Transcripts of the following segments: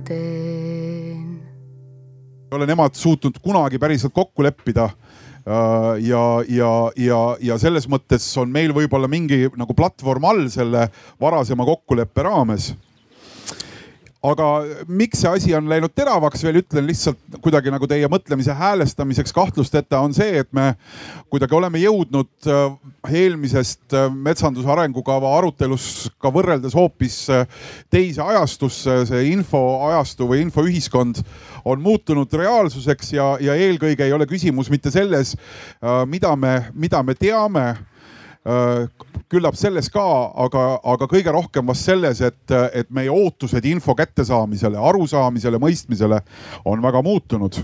veel teen. ei ole nemad suutnud kunagi päriselt kokku leppida äh, ja, ja, ja, ja selles mõttes on meil võib-olla mingi nagu platvorm all selle varasema kokkuleppe raames aga miks see asi on läinud teravaks, veel ütlen lihtsalt kuidagi nagu teie mõtlemise häälestamiseks kahtlusteta on see, et me kuidagi oleme jõudnud äh, eelmisest äh, metsanduse arengukava arutelus ka võrreldes hoopis äh, teise ajastusse. see infoajastu või infoühiskond on muutunud reaalsuseks ja, ja eelkõige ei ole küsimus mitte selles, mida me, mida me teame Äh, küllap selles ka, aga, aga kõige rohkem vast selles, et, et meie ootused info kättesaamisele, arusaamisele, mõistmisele on väga muutunud.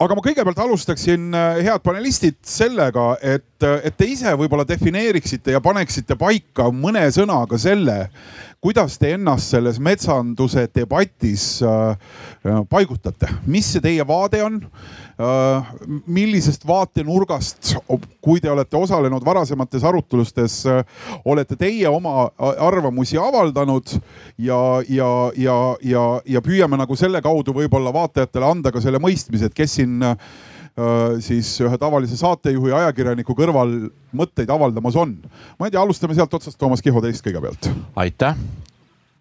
Aga ma kõigepealt alustaksin, äh, head panelistid, sellega, et, et te ise võib-olla defineeriksite ja paneksite paika mõne sõnaga selle, kuidas te ennast selles metsanduse debatis äh, paigutate, mis see teie vaade on? Äh, millisest vaatenurgast, kui te olete osalenud varasemates arutlustes, äh, olete teie oma arvamusi avaldanud ja, ja, ja, ja, ja püüame nagu selle kaudu võib-olla vaatajatele anda ka selle mõistmise, et kes siin äh, siis ühe tavalise saatejuhi, ajakirjaniku kõrval mõtteid avaldamas on. ma ei tea, alustame sealt otsast, Toomas Kiho teist kõigepealt. aitäh,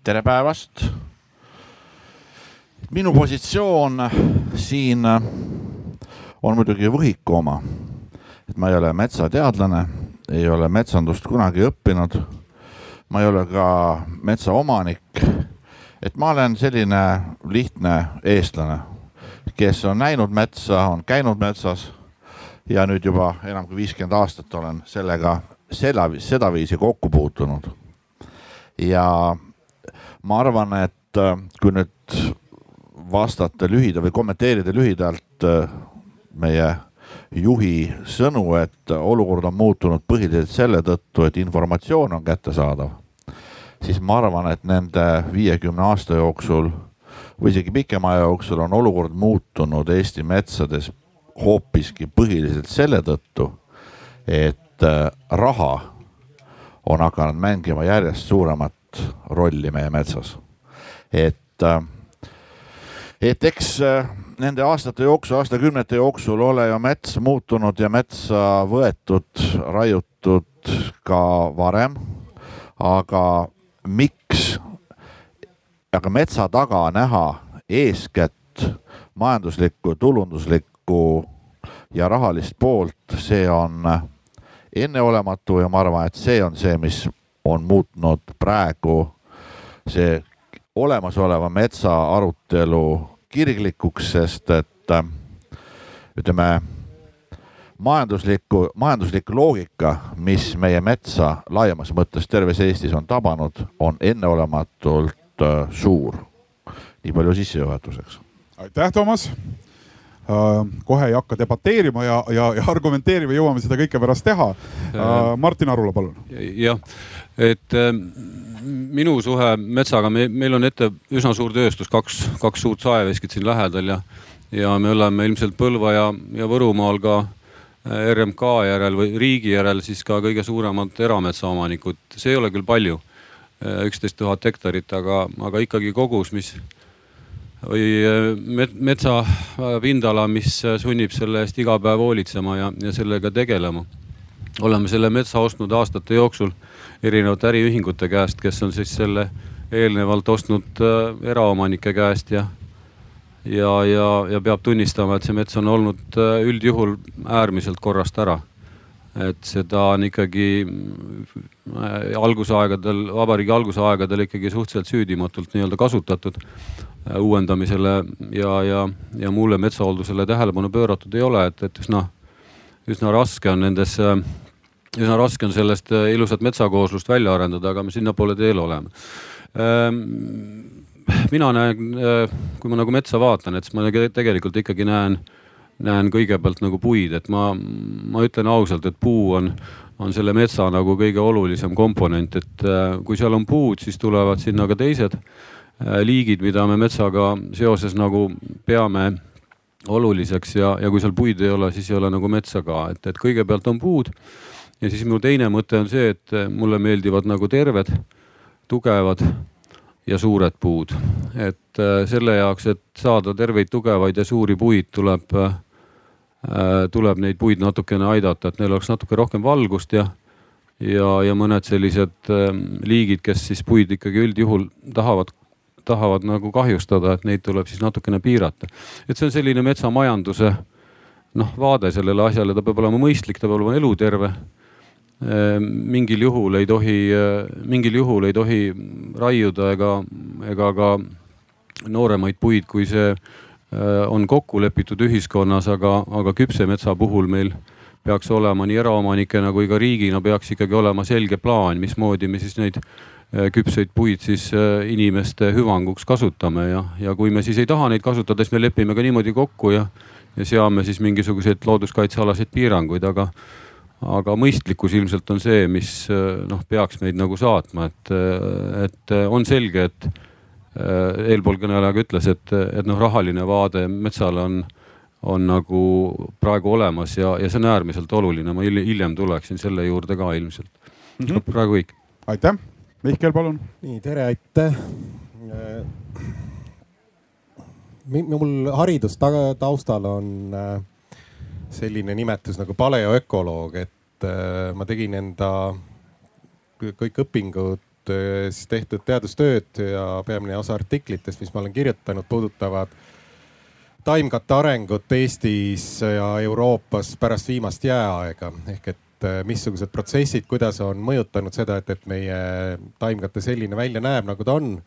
tere päevast. minu positsioon siin on muidugi võhiku oma. et ma ei ole metsateadlane, ei ole metsandust kunagi õppinud. ma ei ole ka metsaomanik. et ma olen selline lihtne eestlane, kes on näinud metsa, on käinud metsas ja nüüd juba enam kui viiskümmend aastat olen sellega seda, sedaviisi kokku puutunud. ja ma arvan, et kui nüüd vastata lühidalt või kommenteerida lühidalt meie juhi sõnu, et olukord on muutunud põhiliselt selle tõttu, et informatsioon on kättesaadav, siis ma arvan, et nende viiekümne aasta jooksul või isegi pikema aja jooksul on olukord muutunud Eesti metsades hoopiski põhiliselt selle tõttu, et äh, raha on hakanud mängima järjest suuremat rolli meie metsas. et, äh, et eks äh, nende aastate jooksul, aastakümnete jooksul ole ju mets muutunud ja metsa võetud, raiutud ka varem. aga miks, aga metsa taga näha eeskätt majanduslikku, tulunduslikku ja rahalist poolt, see on enneolematu ja ma arvan, et see on see, mis on muutnud praegu see olemasoleva metsa arutelu kirglikuks, sest et ütleme, majanduslikku, majanduslik loogika, mis meie metsa laiemas mõttes terves Eestis on tabanud, on enneolematult suur. nii palju sissejuhatuseks. aitäh, Toomas Uh, kohe ei hakka debateerima ja, ja, ja argumenteerima, jõuame seda kõike pärast teha uh,. Martin Arula, palun. jah, et minu suhe metsaga, me, meil on ette üsna suur tööstus, kaks, kaks suurt saeveskit siin lähedal ja, ja me oleme ilmselt Põlva ja, ja Võrumaal ka äh, RMK järel või riigi järel siis ka kõige suuremad erametsaomanikud. see ei ole küll palju, äh, üksteist tuhat hektarit, aga, aga ikkagi kogus, mis või äh, metsa pindala, mis sunnib selle eest iga päev hoolitsema ja, ja sellega tegelema. oleme selle metsa ostnud aastate jooksul erinevate äriühingute käest, kes on siis selle eelnevalt ostnud eraomanike käest ja, ja, ja, ja peab tunnistama, et see mets on olnud üldjuhul äärmiselt korrast ära. Et seda on ikkagi äh, algusaegadel, vabariigi algusaegadel ikkagi suhteliselt süüdimatult nii-öelda kasutatud uuendamisele ja, ja, ja muule metsahooldusele tähelepanu pööratud ei ole, et, et üsna, üsna raske on nendes üsna raske on sellest äh, ilusat metsakooslust välja arendada, aga me sinnapoole teel oleme. Ähm, mina näen, äh, kui ma nagu metsa vaatan, et siis ma tegelikult ikkagi näen, näen kõigepealt nagu puid, et ma, ma ütlen ausalt, et puu on, on selle metsa nagu kõige olulisem komponent, et äh, kui seal on puud, siis tulevad sinna ka teised liigid, mida me metsaga seoses nagu peame oluliseks ja, ja kui seal puid ei ole, siis ei ole nagu metsa ka, et, et kõigepealt on puud ja siis minu teine mõte on see, et mulle meeldivad nagu terved, tugevad, ja suured puud. et äh, selle jaoks, et saada terveid, tugevaid ja suuri puid, tuleb, tuleb neid puid natukene aidata, et neil oleks natuke rohkem valgust ja, ja, ja mõned sellised liigid, kes siis puid ikkagi üldjuhul tahavad tahavad nagu kahjustada, et neid tuleb siis natukene piirata. et see on selline metsamajanduse noh, vaade sellele asjale, ta peab olema mõistlik, ta peab olema eluterve. Ehm, mingil juhul ei tohi, mingil juhul ei tohi raiuda ega, ega ka nooremaid puid, kui see on kokku lepitud ühiskonnas, aga, aga küpse metsa puhul meil peaks olema nii eraomanikena kui ka riigina peaks ikkagi olema selge plaan, mismoodi me siis neid Äh, küpseid puid siis äh, inimeste hüvanguks kasutame. Ja, ja kui me siis ei taha neid kasutada, siis me lepime ka niimoodi kokku ja, ja seame siis mingisuguseid looduskaitsealaseid piiranguid, aga, aga mõistlikkus ilmselt on see, mis äh, noh, peaks meid nagu saatma, et, et on selge, et eelpool kõneleja ka ütles, et, et noh, rahaline vaade metsale on, on nagu praegu olemas ja, ja see on äärmiselt oluline, ma hiljem tuleksin selle juurde ka ilmselt mm. -hmm. praegu kõik. aitäh Mihkel, palun. nii, tere, aitäh. mul haridus taustal on äh, selline nimetus nagu paleoökoloog, et äh, ma tegin enda kõik õpingud äh, siis tehtud teadustööd ja peamine osa artiklitest, mis ma olen kirjutanud, puudutavad taimkatte arengut Eestis ja Euroopas pärast viimast jääaega ehk et äh, missugused protsessid, kuidas on mõjutanud seda, et, et meie taimkate selline välja näeb, nagu ta on.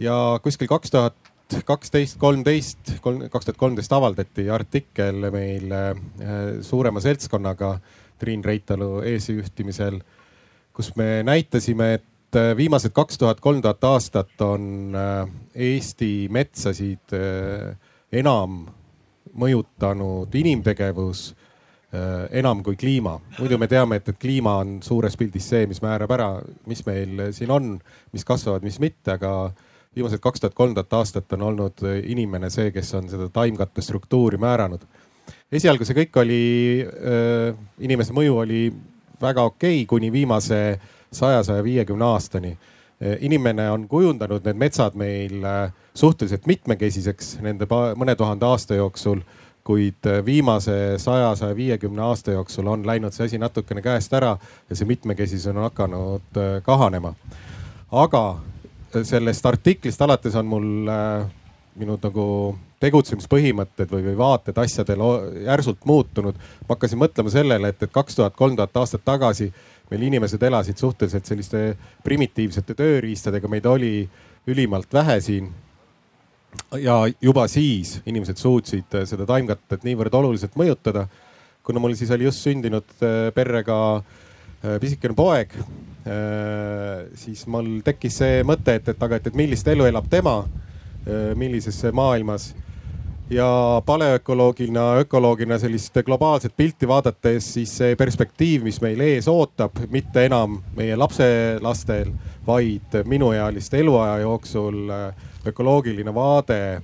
ja kuskil kaks tuhat kaksteist, kolmteist, kaks tuhat kolmteist avaldati artikkel meil äh, suurema seltskonnaga Triin Reitalu eesjuhtimisel, kus me näitasime, et äh, viimased kaks tuhat, kolm tuhat aastat on Eesti metsasid enam mõjutanud inimtegevus Äh, enam kui kliima. muidu me teame, et, et kliima on suures pildis see, mis määrab ära, mis meil siin on, mis kasvavad, mis mitte, aga viimased kaks tuhat, kolm tuhat aastat on olnud inimene see, kes on seda taimkatte struktuuri määranud. esialgu see kõik oli äh,, inimese mõju oli väga okei okay, kuni viimase saja, saja viiekümne aastani äh, inimene on kujundanud need metsad meil äh, suhteliselt mitmekesiseks nende mõne tuhande aasta jooksul kuid äh, viimase saja, saja viiekümne aasta jooksul on läinud see asi natukene käest ära ja see mitmekesisus on hakanud äh, kahanema. aga äh, sellest artiklist alates on mul minu nagu tegutsemispõhimõtted või, või vaated asjadele järsult muutunud. ma hakkasin mõtlema sellele, et, et kaks tuhat, kolm tuhat aastat tagasi meil inimesed elasid suhteliselt selliste primitiivsete tööriistadega, meid oli ülimalt vähe siin ja juba siis inimesed suutsid äh, seda taimkattet niivõrd oluliselt mõjutada. kuna mul siis oli just sündinud äh, perrega äh, pisikene poeg, siis mul tekkis see mõte, et, et aga, et, et millist elu elab tema, millises maailmas ja paleökoloogina, ökoloogina sellist globaalset pilti vaadates, siis see perspektiiv, mis meil ees ootab, mitte enam meie lapselastel, vaid minuealiste eluaja jooksul ökoloogiline vaade äh,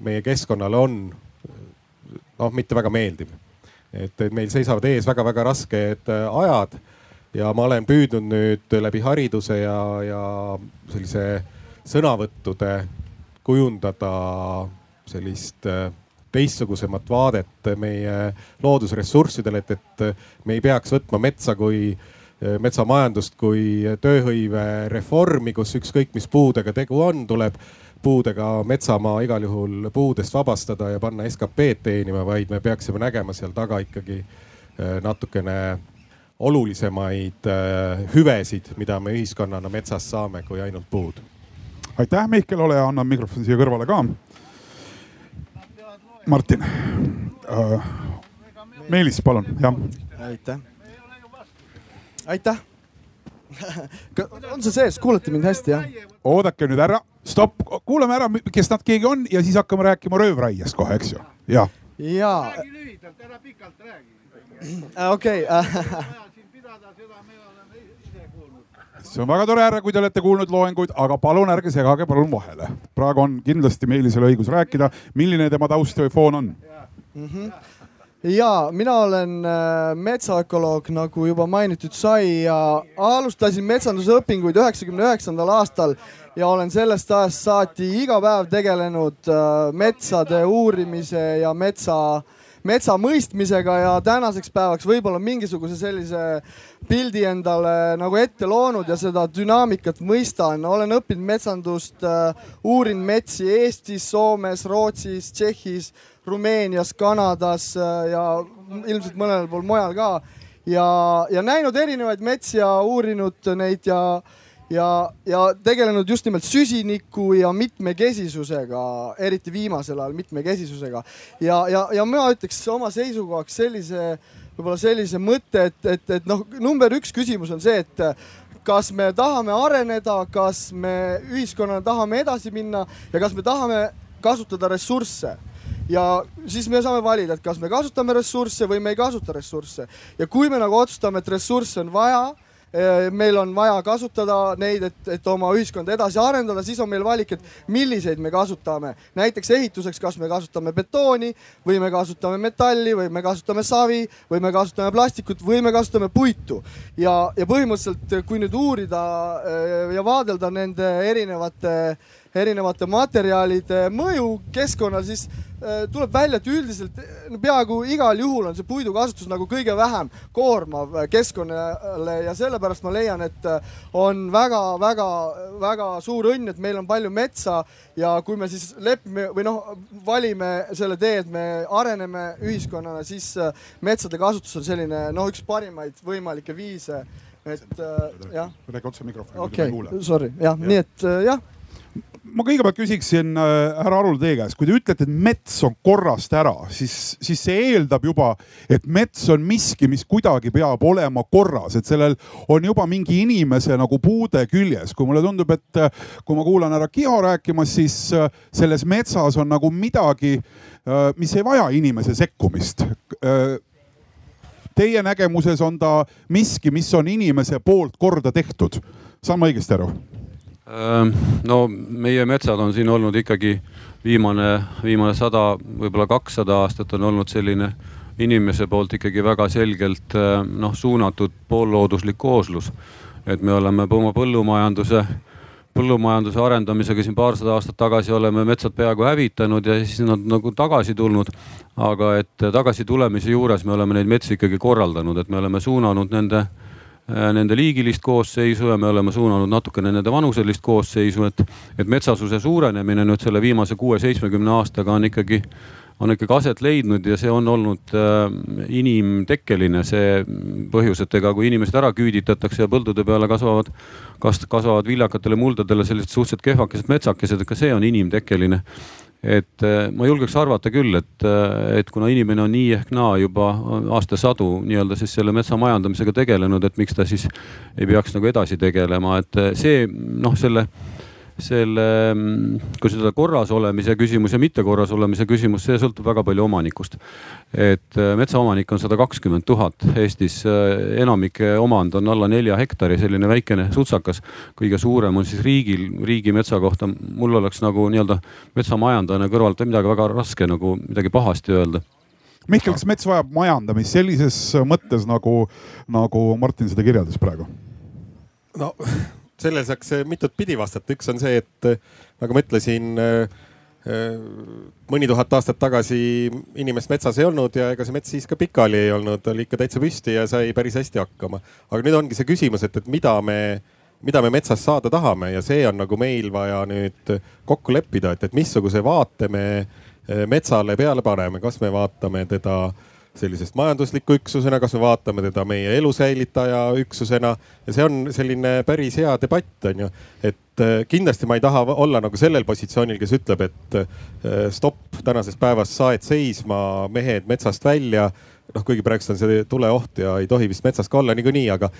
meie keskkonnale on noh, mitte väga meeldiv. et, et meil seisavad ees väga-väga rasked äh, ajad ja ma olen püüdnud nüüd läbi hariduse ja, ja sellise sõnavõttude kujundada sellist äh, teistsugusemat vaadet meie loodusressurssidele, et, et me ei peaks võtma metsa kui äh, metsamajandust kui tööhõive reformi, kus ükskõik mis puudega tegu on, tuleb puudega metsamaa igal juhul puudest vabastada ja panna SKP-d teenima, vaid me peaksime nägema seal taga ikkagi natukene olulisemaid hüvesid, mida me ühiskonnana metsast saame, kui ainult puud. aitäh, Mihkel, ole hea, annan mikrofoni siia kõrvale ka. Martin uh,. Meelis, palun, jah. aitäh aitäh on see sees, kuulete mind hästi, jah? oodake nüüd ära, stopp, kuulame ära, kes nad keegi on ja siis hakkame rääkima röövraiest kohe, eks ju, jah. ja. räägi lühidalt, ära pikalt räägi. Äh, okei. see on väga tore, härra, kui te olete kuulnud loenguid, aga palun ärge segage palun vahele. praegu on kindlasti Meelisel õigus rääkida, milline tema taust või foon on mm. -hmm ja mina olen äh, metsaökoloog, nagu juba mainitud sai ja alustasin metsandusõpinguid üheksakümne üheksandal aastal ja olen sellest ajast saati iga päev tegelenud äh, metsade uurimise ja metsa, metsa mõistmisega ja tänaseks päevaks võib-olla mingisuguse sellise pildi endale nagu ette loonud ja seda dünaamikat mõistan. olen õppinud metsandust, uurin metsi Eestis, Soomes, Rootsis, Tšehhis Rumeenias, Kanadas äh, ja ilmselt mõnel pool mujal ka. ja, ja näinud erinevaid metsi ja uurinud neid ja, ja, ja tegelenud just nimelt süsiniku ja mitmekesisusega, eriti viimasel ajal mitmekesisusega. ja, ja, ja mina ütleks oma seisukohaks sellise, võib-olla sellise mõtte, et, et, et noh, number üks küsimus on see, et kas me tahame areneda, kas me ühiskonnana tahame edasi minna ja kas me tahame kasutada ressursse ja siis me saame valida, et kas me kasutame ressursse või me ei kasuta ressursse. ja kui me nagu otsustame, et ressursse on vaja, meil on vaja kasutada neid, et, et oma ühiskonda edasi arendada, siis on meil valik, et milliseid me kasutame. näiteks ehituseks, kas me kasutame betooni või me kasutame metalli või me kasutame savi või me kasutame plastikut või me kasutame puitu. ja, ja põhimõtteliselt, kui nüüd uurida eh, ja vaadelda nende erinevate erinevate materjalide mõju keskkonnale, siis Äh, tuleb välja, et üldiselt no peaaegu igal juhul on see puidu kasutus nagu kõige vähem koormav äh, keskkonnale ja sellepärast ma leian, et äh, on väga-väga-väga suur õnn, et meil on palju metsa ja kui me siis lepime või noh, valime selle tee, et me areneme ühiskonnana, siis metsade kasutus on selline noh, üks parimaid võimalikke viise, et jah. räägi otse mikrofoni. okay,, sorry, jah ja., nii et jah ma kõigepealt küsiksin äh, härra Arul teie käest, kui te ütlete, et mets on korrast ära, siis, siis see eeldab juba, et mets on miski, mis kuidagi peab olema korras, et sellel on juba mingi inimese nagu puude küljes. kui mulle tundub, et äh, kui ma kuulan härra Kiho rääkimas, siis äh, selles metsas on nagu midagi, mis ei vaja inimese sekkumist Teie nägemuses on ta miski, mis on inimese poolt korda tehtud. saan ma õigesti aru? No meie metsad on siin olnud ikkagi viimane, viimane sada, võib-olla kakssada aastat on olnud selline inimese poolt ikkagi väga selgelt noh, suunatud poollooduslik kooslus. et me oleme oma põllumajanduse, põllumajanduse arendamisega siin paarsada aastat tagasi oleme metsad peaaegu hävitanud ja siis nad nagu tagasi tulnud. aga et tagasi tulemise juures me oleme neid metsi ikkagi korraldanud, et me oleme suunanud nende nende liigilist koosseisu ja me oleme suunanud natukene nende vanuselist koosseisu, et, et metsasuse suurenemine nüüd selle viimase kuue-seitsmekümne aastaga on ikkagi, on ikkagi aset leidnud ja see on olnud äh, inimtekkeline, see põhjus, et ega kui inimesed ära küüditatakse ja põldude peale kasvavad, kas kasvavad viljakatele muldadele sellised suhteliselt kehvakesed metsakesed, et ka see on inimtekkeline et äh, ma julgeks arvata küll, et, äh, et kuna inimene on nii ehk naa juba aastasadu nii-öelda siis selle metsa majandamisega tegelenud, et miks ta siis ei peaks nagu edasi tegelema, et äh, see noh, selle selle, kui seda korras olemise küsimus ja mitte korras olemise küsimus, see sõltub väga palju omanikust. et äh, metsaomanik on sada kakskümmend tuhat, Eestis äh, enamike omand on alla nelja hektari, selline väikene sutsakas. kõige suurem on siis riigil, riigimetsa kohta, mul oleks nagu nii-öelda metsamajandajana kõrvalt midagi väga raske nagu midagi pahasti öelda Mihkel, kas mets vajab majandamist sellises mõttes nagu, nagu Martin seda kirjeldas praegu? no sellele saaks mitut pidi vastata, üks on see, et nagu ma ütlesin, äh, äh, mõni tuhat aastat tagasi inimest metsas ei olnud ja ega see mets siis ka pikali ei olnud, oli ikka täitsa püsti ja sai päris hästi hakkama. aga nüüd ongi see küsimus, et, et mida me, mida me metsast saada tahame. Ja see on nagu meil vaja nüüd kokku leppida, et, et missuguse vaate me äh, metsale peale paneme, kas me vaatame teda äh, sellisest majandusliku üksusena, kas me vaatame teda meie elu säilitaja üksusena ja see on selline päris hea debatt, on ju. et äh, kindlasti ma ei taha olla nagu sellel positsioonil, kes ütleb, et äh, stopp tänasest päevast saed seisma, mehed metsast välja. noh, kuigi praegust on see tuleoht ja ei tohi vist metsas ka olla niikuinii, aga,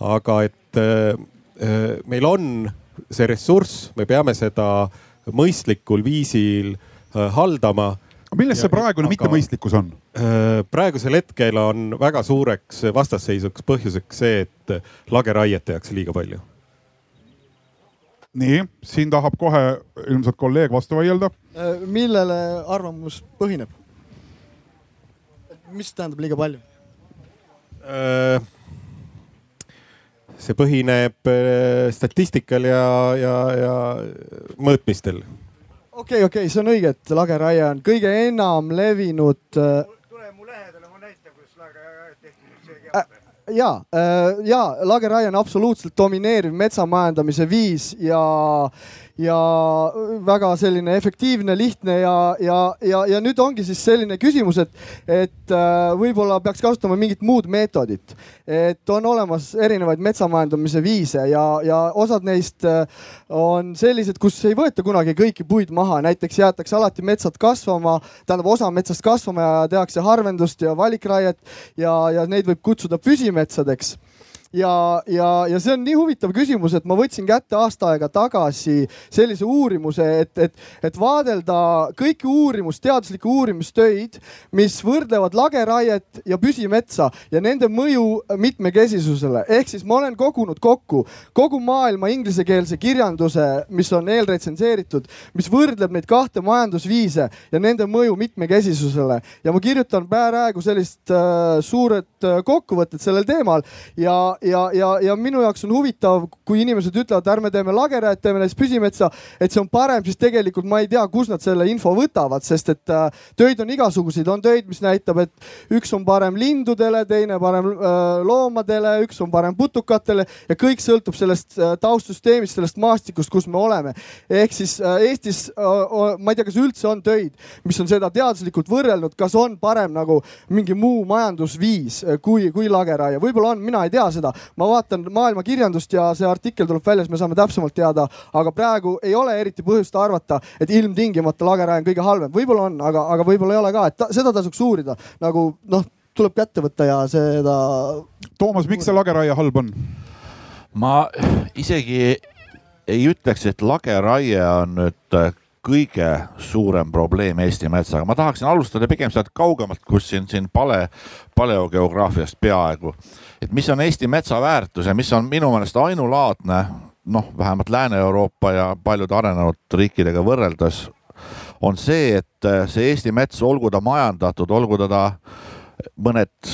aga et äh, meil on see ressurss, me peame seda mõistlikul viisil haldama milles see praegune mittemõistlikkus on? Äh, praegusel hetkel on väga suureks vastasseisuks põhjuseks see, et lageraiet tehakse liiga palju. nii, siin tahab kohe ilmselt kolleeg vastu vaielda. Äh, millele arvamus põhineb? mis tähendab liiga palju? Äh, see põhineb äh, statistikal ja, ja, ja mõõtmistel. okei okay,, okei okay,, see on õige, et lageraie on kõige enam levinud. tule mu lähedale, ma näitan, kuidas lageraiet tehti ja, ja lageraie on absoluutselt domineeriv metsamajandamise viis ja ja väga selline efektiivne, lihtne ja, ja, ja, ja nüüd ongi siis selline küsimus, et, et äh, võib-olla peaks kasutama mingit muud meetodit. et on olemas erinevaid metsamajandamise viise ja, ja osad neist äh, on sellised, kus ei võeta kunagi kõiki puid maha, näiteks jäetakse alati metsad kasvama, tähendab osa metsast kasvama ja tehakse harvendust ja valikraiet ja, ja neid võib kutsuda püsimetsadeks ja, ja, ja see on nii huvitav küsimus, et ma võtsin kätte aasta aega tagasi sellise uurimuse, et, et, et vaadelda kõiki uurimus, teaduslikke uurimustöid, mis võrdlevad lageraiet ja püsimetsa ja nende mõju mitmekesisusele. ehk siis ma olen kogunud kokku kogu maailma inglisekeelse kirjanduse, mis on eelretsenseeritud, mis võrdleb neid kahte majandusviise ja nende mõju mitmekesisusele ja ma kirjutan praegu sellist äh, suuret äh, kokkuvõtet sellel teemal ja ja, ja, ja minu jaoks on huvitav, kui inimesed ütlevad, ärme teeme lagerajat, teeme näiteks püsimetsa, et see on parem, siis tegelikult ma ei tea, kust nad selle info võtavad, sest et äh, töid on igasuguseid, on töid, mis näitab, et üks on parem lindudele, teine parem äh, loomadele, üks on parem putukatele ja kõik sõltub sellest äh, taustsüsteemist, sellest maastikust, kus me oleme. ehk siis äh, Eestis äh,, ma ei tea, kas üldse on töid, mis on seda teaduslikult võrrelnud, kas on parem nagu mingi muu majandusviis äh, kui, kui lageraie, võib-olla on, mina ei tea seda seda. ma vaatan maailmakirjandust ja see artikkel tuleb välja, siis me saame täpsemalt teada, aga praegu ei ole eriti põhjust arvata, et ilmtingimata lageraie on kõige halvem, võib-olla on, aga, aga võib-olla ei ole ka, et ta, seda tasuks uurida nagu noh, tuleb kätte võtta ja seda. Toomas, miks see lageraie halb on? ma isegi ei ütleks, et lageraie on nüüd kõige suurem probleem Eesti metsaga. ma tahaksin alustada pigem sealt kaugemalt, kus siin, siin pale, paleogeograafiast peaaegu et mis on Eesti metsa väärtus ja mis on minu meelest ainulaadne, noh, vähemalt Lääne-Euroopa ja paljude arenenud riikidega võrreldes, on see, et see Eesti mets, olgu ta majandatud, olgu ta mõned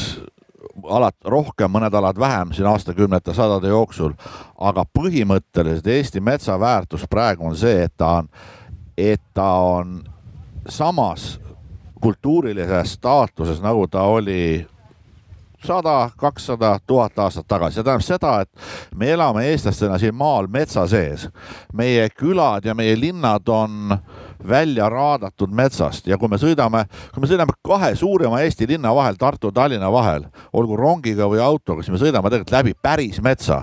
alad rohkem, mõned alad vähem siin aastakümnete, sadade jooksul, aga põhimõtteliselt Eesti metsa väärtus praegu on see, et ta on, et ta on samas kultuurilises staatuses, nagu ta oli sada, kakssada, tuhat aastat tagasi. see tähendab seda, et me elame eestlastena siin maal metsa sees. meie külad ja meie linnad on välja raadatud metsast ja kui me sõidame, kui me sõidame kahe suurima Eesti linna vahel, Tartu, Tallinna vahel, olgu rongiga või autoga, siis me sõidame tegelikult läbi päris metsa.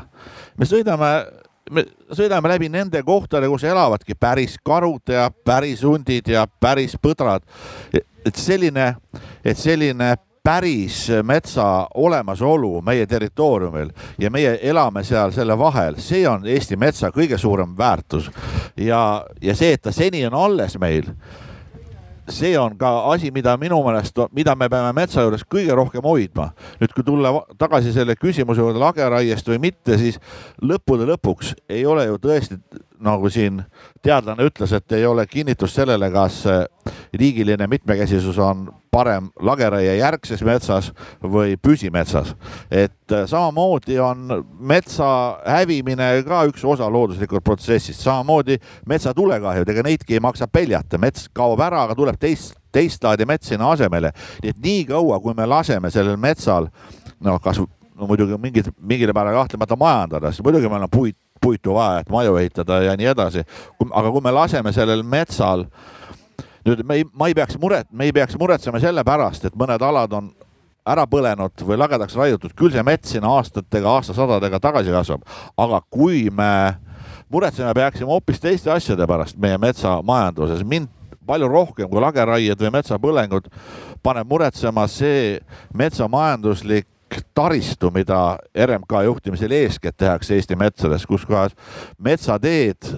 me sõidame me sõidame läbi nende kohtade, kus elavadki päris karud ja päris hundid ja päris põdrad. et selline, et selline päris metsa olemasolu meie territooriumil ja meie elame seal selle vahel, see on Eesti metsa kõige suurem väärtus. ja, ja see, et ta seni on alles meil see on ka asi, mida minu meelest, mida me peame metsa juures kõige rohkem hoidma. nüüd, kui tulla tagasi selle küsimuse juurde lageraiest või mitte, siis lõppude lõpuks ei ole ju tõesti nagu siin teadlane ütles, et ei ole kinnitust sellele, kas liigiline mitmekesisus on parem lageraie järgses metsas või püsimetsas. et äh, samamoodi on metsa hävimine ka üks osa looduslikust protsessist, samamoodi metsatulekahjud, ega neidki ei maksa peljata, mets kaob ära, aga tuleb teist, teist laadi mets sinna asemele. nii et niikaua, kui me laseme sellel metsal noh, kas no muidugi mingid, mingil määral kahtlemata majandada, siis muidugi meil on puit puitu vaja, et maju ehitada ja nii edasi. aga kui me laseme sellel metsal nüüd me ei, ma ei peaks muret, me ei peaks muretsema selle pärast, et mõned alad on ära põlenud või lagedaks raiutud, küll see mets sinna aastatega, aastasadadega tagasi kasvab. aga kui me muretsema peaksime hoopis teiste asjade pärast meie metsamajanduses, mind palju rohkem kui lageraied või metsapõlengud paneb muretsema see metsamajanduslik taristu, mida RMK juhtimisel eeskätt tehakse Eesti metsades, kus kohas metsateed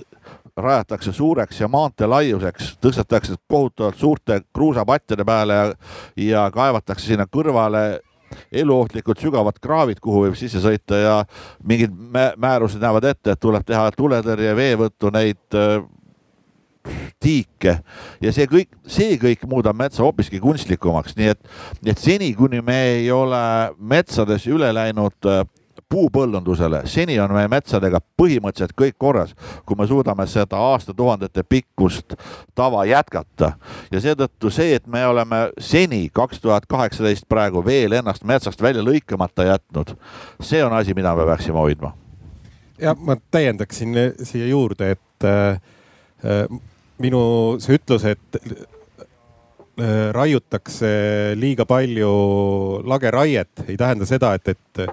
rajatakse suureks ja maantee laiuseks, tõstetakse kohutavalt suurte kruusapatjade peale ja, ja kaevatakse sinna kõrvale eluohtlikud sügavad kraavid, kuhu võib sisse sõita ja mingid määrused näevad ette, et tuleb teha tuletõrje, veevõttu, neid tiike ja see kõik, see kõik muudab metsa hoopiski kunstlikumaks, nii et, et seni, kuni me ei ole metsades üle läinud äh, puupõllundusele, seni on meie metsadega põhimõtteliselt kõik korras, kui me suudame seda aastatuhandete pikkust tava jätkata. ja seetõttu see, et me oleme seni kaks tuhat kaheksateist praegu veel ennast metsast välja lõikamata jätnud, see on asi, mida me peaksime hoidma. ja ma täiendaksin siia juurde, et äh, äh minu see ütlus, et äh, raiutakse liiga palju lageraiet, ei tähenda seda, et, et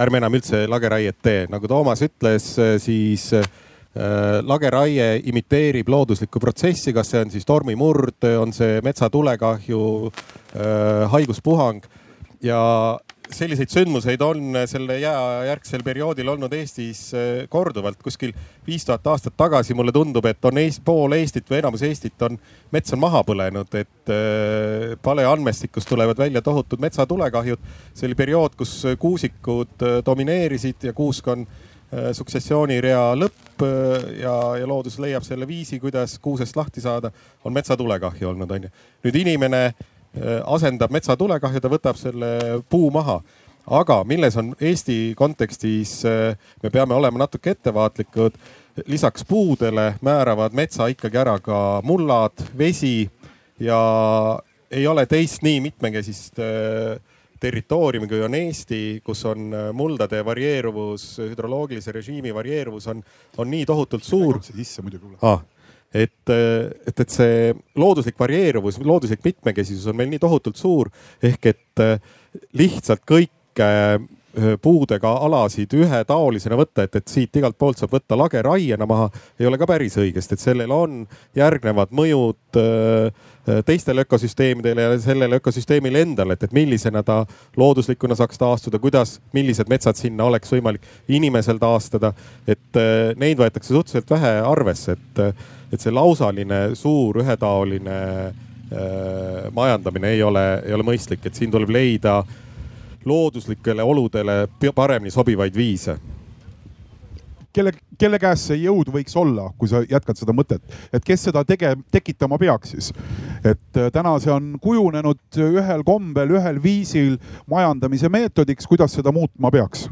ärme enam üldse lageraiet tee, nagu Toomas ütles, siis äh, lageraie imiteerib looduslikku protsessi, kas see on siis tormimurd, on see metsatulekahju, äh, haiguspuhang? Ja selliseid sündmuseid on selle jääjärgsel perioodil olnud Eestis eh, korduvalt. kuskil viis tuhat aastat tagasi mulle tundub, et on Eest, pool Eestit või enamus Eestit on, mets on maha põlenud, et äh, paleandmestikust tulevad välja tohutud metsatulekahjud. see oli periood, kus kuusikud eh, domineerisid ja kuusk on suksessioonirea lõpp ja, ja loodus leiab selle viisi, kuidas kuusest lahti saada, on metsatulekahju olnud, onju. nüüd inimene asendab metsatulekahju, ta võtab selle puu maha. aga milles on Eesti kontekstis, äh, me peame olema natuke ettevaatlikud. lisaks puudele määravad metsa ikkagi ära ka mullad, vesi ja ei ole teist nii mitmekesist äh, territooriumi, kui on Eesti, kus on muldade varieeruvus, hüdroloogilise režiimi varieeruvus on, on nii tohutult suur. sisse muidugi ah et, et, et see looduslik varieeruvus, looduslik mitmekesisus on meil nii tohutult suur ehk et lihtsalt kõike puudega alasid ühetaolisena võtta, et, et siit igalt poolt saab võtta lageraiena maha, ei ole ka päris õigest, et sellel on järgnevad mõjud teistele ökosüsteemidele ja sellele ökosüsteemile endale, et, et millisena ta looduslikuna saaks taastuda, kuidas, millised metsad sinna oleks võimalik inimesel taastada. et neid võetakse suhteliselt vähe arvesse, et, et see lausaline suur ühetaoline äh, majandamine ei ole, ei ole mõistlik, et siin tuleb leida looduslikele oludele paremini sobivaid viise kelle, kelle käes see jõud võiks olla, kui sa jätkad seda mõtet, et kes seda tege-, tekitama peaks siis? et äh, täna see on kujunenud ühel kombel, ühel viisil majandamise meetodiks, kuidas seda muutma peaks?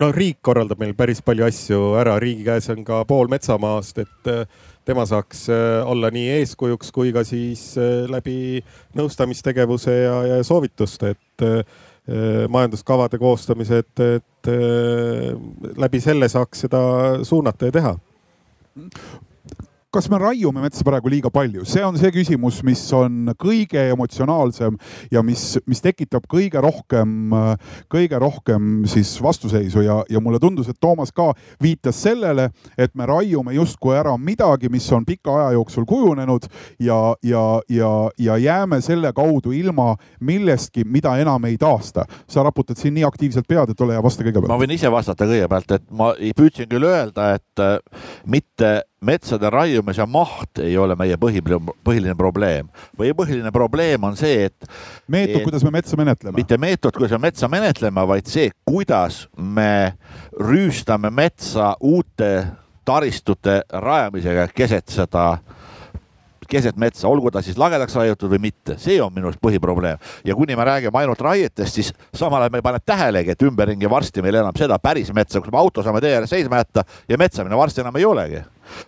no riik korraldab meil päris palju asju ära, riigi käes on ka pool metsamaast, et äh, tema saaks äh, olla nii eeskujuks kui ka siis läbi nõustamistegevuse ja, ja soovituste, et Äh, majanduskavade koostamised, et äh, läbi selle saaks seda suunata ja teha kas me raiume metsa praegu liiga palju, see on see küsimus, mis on kõige emotsionaalsem ja mis, mis tekitab kõige rohkem, kõige rohkem siis vastuseisu ja, ja mulle tundus, et Toomas ka viitas sellele, et me raiume justkui ära midagi, mis on pika aja jooksul kujunenud ja, ja, ja, ja jääme selle kaudu ilma millestki, mida enam ei taasta. sa raputad siin nii aktiivselt pead, et ole hea, vasta kõigepealt. ma võin ise vastata kõigepealt, et ma püüdsin küll öelda, et äh, mitte metsade raiumise maht ei ole meie põhi, põhiline probleem. või põhiline probleem on see, et. meetod, kuidas me metsa menetleme. mitte meetod, kuidas me metsa menetleme, vaid see, kuidas me rüüstame metsa uute taristute rajamisega keset seda keset metsa, olgu ta siis lagedaks raiutud või mitte, see on minu arust põhiprobleem. ja kuni me räägime ainult raietest, siis samal ajal me ei pane tähelegi, et ümberringi varsti meil enam seda päris metsa, kus me auto saame tee ääres seisma jätta ja metsa minna varsti enam ei olegi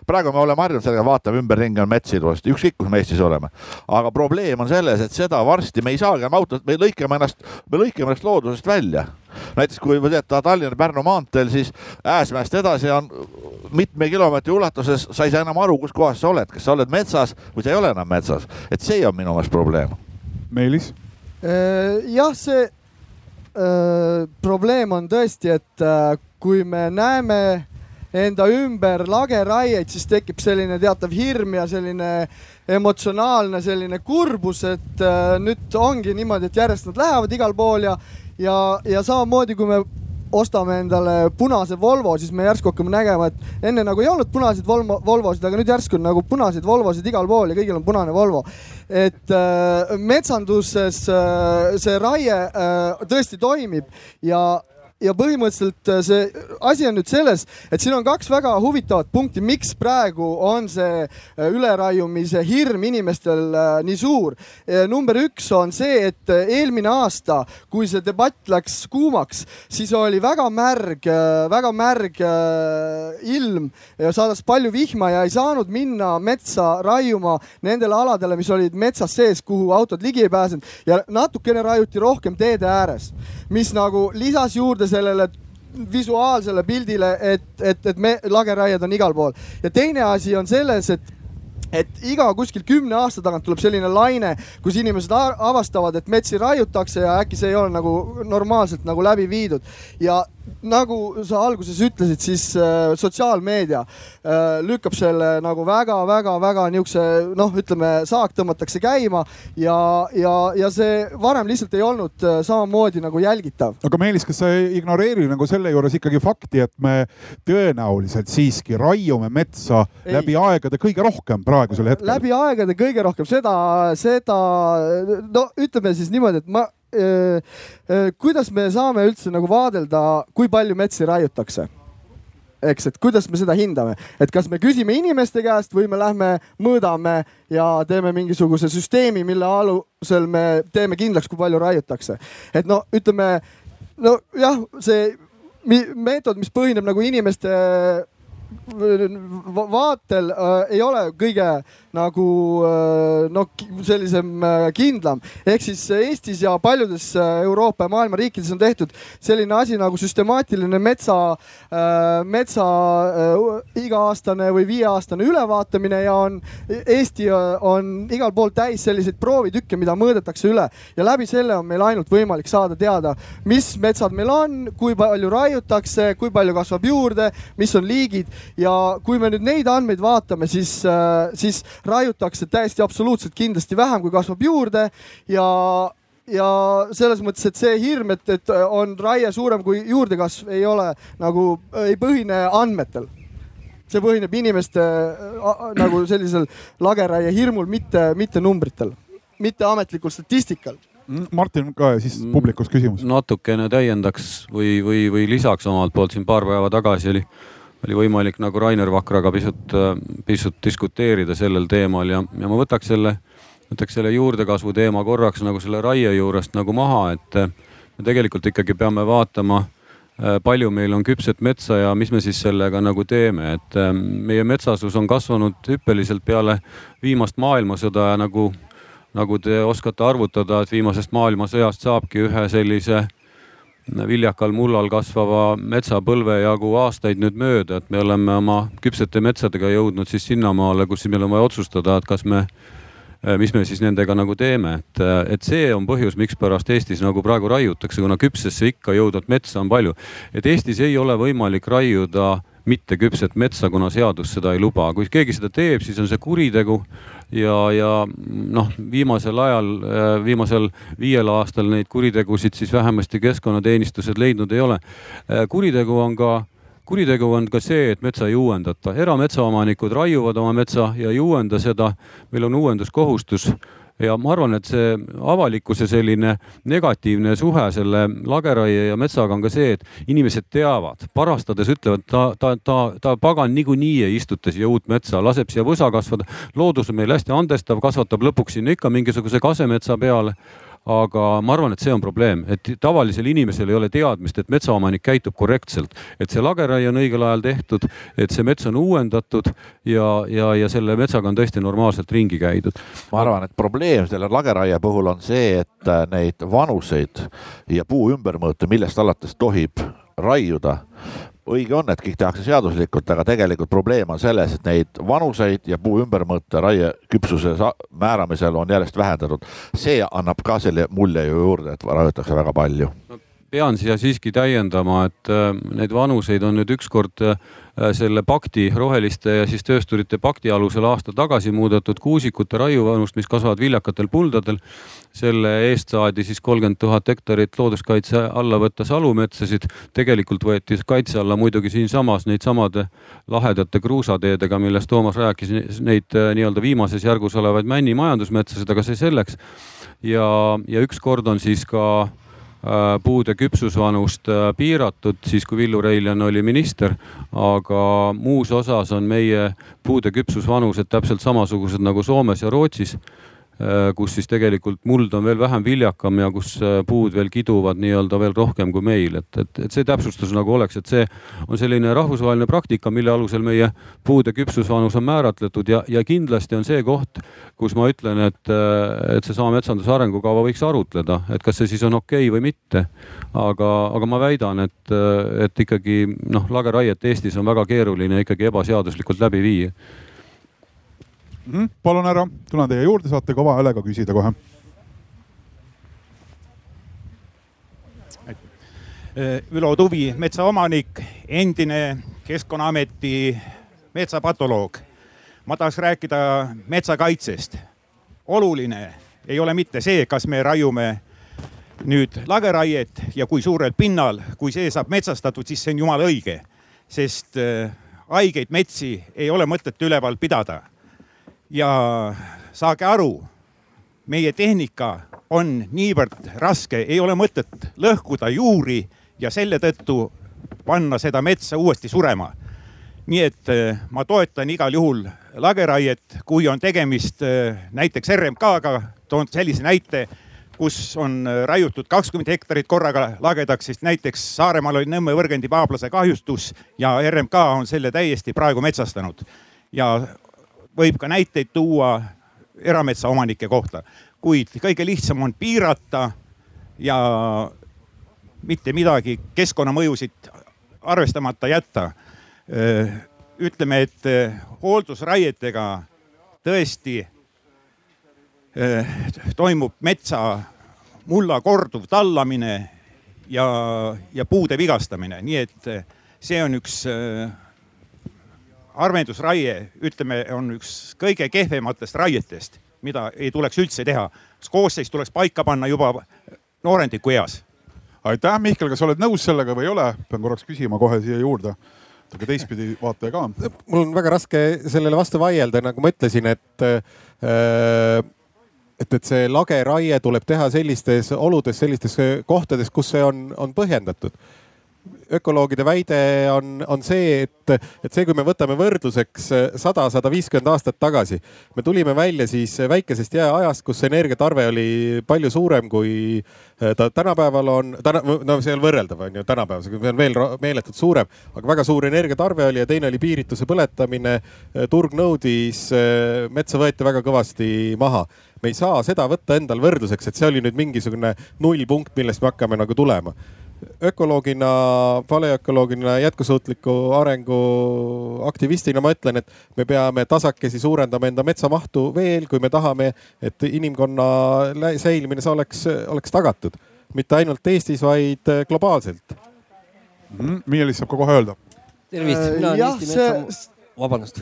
praegu me oleme harjunud sellega, vaatame ümberringi on mets ilusasti, ükskõik kus me Eestis oleme. aga probleem on selles, et seda varsti me ei saagi enam autot, me lõikame ennast, me lõikame ennast loodusest välja. näiteks kui võtta Tallinna-Pärnu maanteel, siis Ääsmäest edasi on mitme kilomeetri ulatuses, sa ei saa enam aru, kus kohas sa oled, kas sa oled metsas või sa ei ole enam metsas, et see on minu meelest probleem. Meelis? Äh, jah, see öö, äh, probleem on tõesti, et äh, kui me näeme enda ümber lageraieid, siis tekib selline teatav hirm ja selline emotsionaalne selline kurbus, et äh, nüüd ongi niimoodi, et järjest nad lähevad igal pool ja, ja, ja samamoodi, kui me ostame endale punase Volvo, siis me järsku hakkame nägema, et enne nagu ei olnud punaseid Volvo, Volvosid, aga nüüd järsku on nagu punaseid Volvosid igal pool ja kõigil on punane Volvo. et äh, metsanduses äh, see raie äh, tõesti toimib ja ja põhimõtteliselt äh, see asi on nüüd selles, et siin on kaks väga huvitavat punkti, miks praegu on see äh, üleraiumise hirm inimestel äh, nii suur. number üks on see, et eelmine aasta, kui see debatt läks kuumaks, siis oli väga märg, väga märg ilm ja saadas palju vihma ja ei saanud minna metsa raiuma nendele aladele, mis olid metsas sees, kuhu autod ligi ei pääsenud ja natukene raiuti rohkem teede ääres, mis nagu lisas juurde sellele visuaalsele pildile, et, et, et me lageraied on igal pool. Ja teine asi on selles, et et iga kuskil kümne aasta tagant tuleb selline laine, kus inimesed avastavad, et metsi raiutakse ja äkki see ei ole nagu normaalselt nagu läbi viidud. Ja nagu sa alguses ütlesid, siis äh, sotsiaalmeedia äh, lükkab selle nagu väga-väga-väga niisuguse noh, ütleme saak tõmmatakse käima ja, ja, ja see varem lihtsalt ei olnud äh, samamoodi nagu jälgitav. aga Meelis, kas sa ei ignoreeri nagu selle juures ikkagi fakti, et me tõenäoliselt siiski raiume metsa ei. läbi aegade kõige rohkem praegusel hetkel? läbi aegade kõige rohkem, seda, seda no ütleme siis niimoodi, et ma kuidas me saame üldse nagu vaadelda, kui palju metsi raiutakse? eks, et kuidas me seda hindame, et kas me küsime inimeste käest või me lähme mõõdame ja teeme mingisuguse süsteemi, mille alusel me teeme kindlaks, kui palju raiutakse. et no ütleme, nojah, see meetod, mis põhineb nagu inimeste vaatel äh, ei ole kõige nagu äh, noh, sellisem äh, kindlam. ehk siis Eestis ja paljudes äh, Euroopa ja maailma riikides on tehtud selline asi nagu süstemaatiline metsa äh,, metsa äh, iga-aastane või viieaastane ülevaatamine ja on, Eesti on igal pool täis selliseid proovitükke, mida mõõdetakse üle ja läbi selle on meil ainult võimalik saada teada, mis metsad meil on, kui palju raiutakse, kui palju kasvab juurde, mis on liigid ja kui me nüüd neid andmeid vaatame, siis, äh, siis raiutakse täiesti absoluutselt kindlasti vähem, kui kasvab juurde ja ja selles mõttes, et see hirm, et, et on raie suurem kui juurdekasv, ei ole nagu, ei põhine andmetel. see põhineb inimeste nagu sellisel lageraie hirmul, mitte, mitte numbritel, mitte ametlikul statistikal mm, Martin ka ja siis publikus küsimus. natukene täiendaks või, või, või lisaks omalt poolt siin paar päeva tagasi oli oli võimalik nagu Rainer Vakraga pisut, pisut diskuteerida sellel teemal ja, ja ma võtaks selle, võtaks selle juurdekasvu teema korraks nagu selle raie juurest nagu maha, et me tegelikult ikkagi peame vaatama, palju meil on küpset metsa ja mis me siis sellega nagu teeme, et meie metsasus on kasvanud hüppeliselt peale viimast maailmasõda ja nagu, nagu te oskate arvutada, et viimasest maailmasõjast saabki ühe sellise viljakal mullal kasvava metsapõlve jagu aastaid nüüd mööda, et me oleme oma küpsete metsadega jõudnud siis sinnamaale, kus meil on vaja otsustada, et kas me, mis me siis nendega nagu teeme, et, eh, et see on põhjus, mikspärast Eestis nagu praegu raiutakse, kuna küpsesse ikka jõudvat metsa on palju. et Eestis ei ole võimalik raiuda mitteküpset metsa, kuna seadus seda ei luba. kui keegi seda teeb, siis on see kuritegu ja, ja noh, viimasel ajal, äh, viimasel viiel aastal neid kuritegusid siis vähemasti keskkonnateenistused leidnud ei ole. Äh, kuritegu on ka kuritegu on ka see, et metsa ei uuendata, erametsaomanikud raiuvad oma metsa ja ei uuenda seda. meil on uuenduskohustus ja ma arvan, et see avalikkuse selline negatiivne suhe selle lageraie ja metsaga on ka see, et inimesed teavad, parastades ütlevad, ta, ta, ta, ta pagan niikuinii ei istuta siia uut metsa, laseb siia võsa kasvada. loodus on meil hästi andestav, kasvatab lõpuks sinna ikka mingisuguse kasemetsa peale aga ma arvan, et see on probleem, et tavalisel inimesel ei ole teadmist, et metsaomanik käitub korrektselt, et see lageraie on õigel ajal tehtud, et see mets on uuendatud ja, ja, ja selle metsaga on tõesti normaalselt ringi käidud. ma arvan, et probleem selle lageraie puhul on see, et äh, neid vanuseid ja puu ümbermõõte, millest alates tohib raiuda, õige on, et kõik tehakse seaduslikult, aga tegelikult probleem on selles, et neid vanuseid ja puu ümbermõõte raie küpsuse määramisel on järjest vähendatud. see annab ka selle mulje ju juurde, et raiutakse väga palju no pean siia siiski täiendama, et äh, neid vanuseid on nüüd ükskord äh, selle pakti, roheliste ja siis töösturite pakti alusel aasta tagasi muudetud kuusikute raiuvanust, mis kasvavad viljakatel puldadel. selle eest saadi siis kolmkümmend tuhat hektarit looduskaitse alla võtta salumetsasid. tegelikult võeti kaitse alla muidugi siinsamas neid samade lahedate kruusateedega, millest Toomas rääkis, neid äh, nii-öelda viimases järgus olevaid männimajandusmetsasid, aga see selleks. ja, ja ükskord on siis ka puude küpsusvanust äh, piiratud, siis kui Villu Reiljan oli minister. aga muus osas on meie puude küpsusvanused täpselt samasugused nagu Soomes ja Rootsis Äh, kus siis tegelikult muld on veel vähem viljakam ja kus äh, puud veel kiduvad nii-öelda veel rohkem kui meil, et, et, et see täpsustus nagu oleks, et see on selline rahvusvaheline praktika, mille alusel meie puude küpsusvanus on määratletud ja, ja kindlasti on see koht, kus ma ütlen, et, äh, et seesama metsanduse arengukava võiks arutleda, et kas see siis on okei okay või mitte. aga, aga ma väidan, et, et ikkagi noh, lageraiet Eestis on väga keeruline ikkagi ebaseaduslikult läbi viia mm. -hmm. palun härra, tulen teie juurde, saate kõva häälega küsida kohe. Ülo Tuvi, metsaomanik, endine Keskkonnaameti metsapatoloog. ma tahaks rääkida metsakaitsest. oluline ei ole mitte see, kas me raiume nüüd lageraiet ja kui suurel pinnal, kui see saab metsastatud, siis see on jumala õige, sest äh, haigeid metsi ei ole mõtet üleval pidada ja saage aru, meie tehnika on niivõrd raske, ei ole mõtet lõhkuda juuri ja selle tõttu panna seda metsa uuesti surema. nii et eh, ma toetan igal juhul lageraiet, kui on tegemist eh, näiteks RMK-ga, toon sellise näite, kus on eh, raiutud kakskümmend hektarit korraga lagedaks, siis näiteks Saaremaal oli Nõmme võrgendi paablase kahjustus ja RMK on selle täiesti praegu metsastanud. ja võib ka näiteid tuua erametsaomanike kohta, kuid kõige lihtsam on piirata ja mitte midagi keskkonnamõjusid arvestamata jätta. ütleme, et hooldusraietega tõesti toimub metsa mulla korduv tallamine ja, ja puude vigastamine, nii et see on üks harvendusraie, ütleme, on üks kõige kehvematest raietest, mida ei tuleks üldse teha. koosseis tuleks paika panna juba noorendiku eas. aitäh, Mihkel, kas oled nõus sellega või ei ole? pean korraks küsima kohe siia juurde aga teistpidi vaataja ka. mul on väga raske sellele vastu vaielda, nagu ma ütlesin, et äh, et, et see lageraie tuleb teha sellistes oludes, sellistes kohtades, kus see on, on põhjendatud ökoloogide väide on, on see, et, et see, kui me võtame võrdluseks sada, sada viiskümmend aastat tagasi, me tulime välja siis väikesest jääajast, kus energiatarve oli palju suurem, kui ta tänapäeval on. täna, no see ole võrreldav, on ju, tänapäevasega, see on veel meeletult suurem, aga väga suur energiatarve oli ja teine oli piirituse põletamine. turg nõudis, metsa võeti väga kõvasti maha me ei saa seda võtta endal võrdluseks, et see oli nüüd mingisugune nullpunkt, millest me hakkame nagu tulema ökoloogina, paleökoloogina, jätkusuutliku arengu aktivistina ma ütlen, et me peame tasakesi suurendama enda metsamahtu veel, kui me tahame, et inimkonna säilimine oleks, oleks tagatud. mitte ainult Eestis, vaid globaalselt mm,. Miielis saab ka kohe öelda. tervist, mina olen Eesti metsa, vabandust.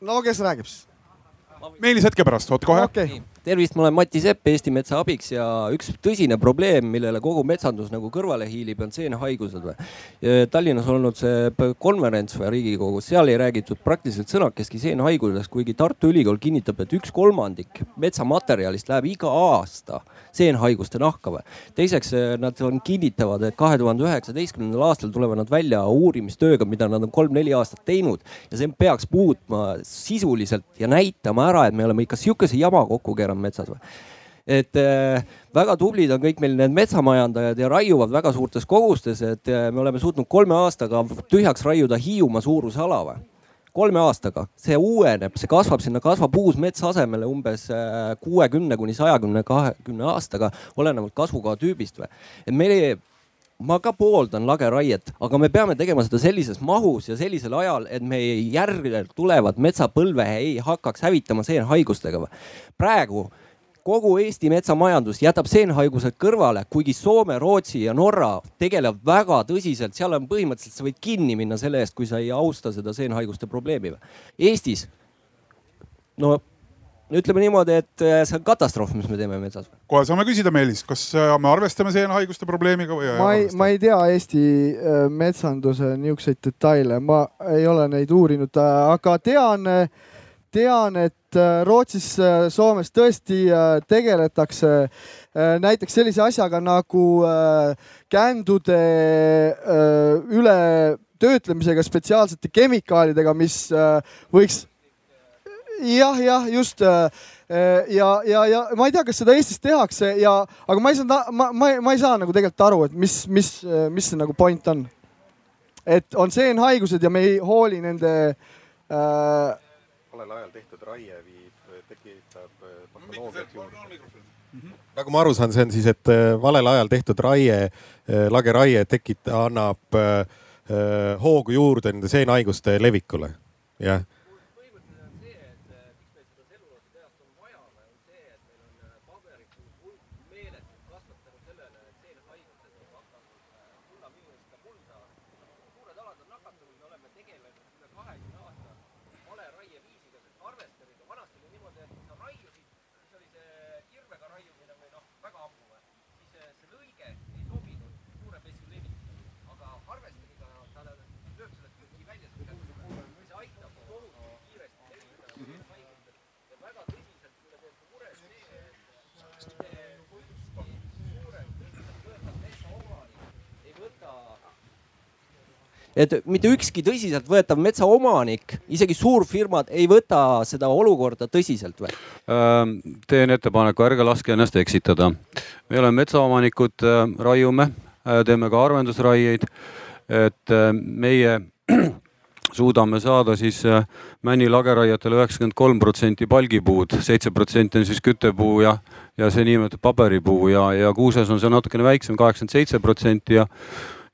no kes räägib siis? Meelis hetke pärast, oota kohe okay tervist, ma olen Mati Sepp Eesti Metsa Abiks ja üks tõsine probleem, millele kogu metsandus nagu kõrvale hiilib, on seenhaigused. Tallinnas olnud see konverents või Riigikogus, seal ei räägitud praktiliselt sõnakestki seenhaigusest, kuigi Tartu Ülikool kinnitab, et üks kolmandik metsamaterjalist läheb iga aasta seenhaiguste nahka või. teiseks nad on, kinnitavad, et kahe tuhande üheksateistkümnendal aastal tulevad nad välja uurimistööga, mida nad on kolm-neli aastat teinud. Ja see peaks muutma sisuliselt ja näitama ära, et me oleme ikka sihukese jama kokku keeranud metsas või. Et äh, väga tublid on kõik meil need metsamajandajad ja raiuvad väga suurtes kogustes, et äh, me oleme suutnud kolme aastaga tühjaks raiuda Hiiumaa suuruse ala või kolme aastaga, see uueneb, see kasvab sinna, kasvab uus mets asemele umbes äh, kuuekümne kuni sajakümne, kahekümne aastaga, olenevalt kasvukoha tüübist või. et meil ma ka pooldan lageraiet, aga me peame tegema seda sellises mahus ja sellisel ajal, et meie järgmine tulevad metsapõlve ei hakkaks hävitama seenhaigustega. praegu kogu Eesti metsamajandus jätab seenhaigused kõrvale, kuigi Soome, Rootsi ja Norra tegelevad väga tõsiselt, seal on põhimõtteliselt, sa võid kinni minna selle eest, kui sa ei austa seda seenhaiguste probleemi. Eestis no ütleme niimoodi, et äh, see on katastroof, mis me teeme metsas. kohe saame küsida, Meelis, kas äh, me arvestame seenhaiguste probleemiga või? ma ei, ma ei tea Eesti äh, metsanduse niisuguseid detaile, ma ei ole neid uurinud, aga tean, tean, et Rootsis, Soomes tõesti tegeletakse äh, näiteks sellise asjaga nagu äh, kändude äh, ületöötlemisega spetsiaalsete kemikaalidega, mis äh, võiks jah, jah, just äh, ja, ja, ja ma ei tea, kas seda Eestis tehakse ja, aga ma ei saa, ma, ma, ma ei saa nagu tegelikult aru, et mis, mis, mis see nagu point on. et on seenhaigused ja me ei hooli nende äh.... valel ajal tehtud raie viib, tekitab patoloogiat juurde. nagu ma aru saan, see on siis, et valel ajal tehtud raie, lageraie tekit-, annab äh, hoogu juurde nende seenhaiguste levikule, jah et mitte ükski tõsiseltvõetav metsaomanik, isegi suurfirmad ei võta seda olukorda tõsiselt või? Ähm, teen ettepaneku, ärge laske ennast eksitada. me oleme metsaomanikud, äh, raiume, äh, teeme ka harvendusraieid. et äh, meie suudame saada siis Männi lageraietele üheksakümmend kolm protsenti palgipuud, seitse protsenti on siis küttepuu ja, ja see niinimetatud paberipuu ja, ja kuuses on see natukene väiksem, kaheksakümmend seitse protsenti ja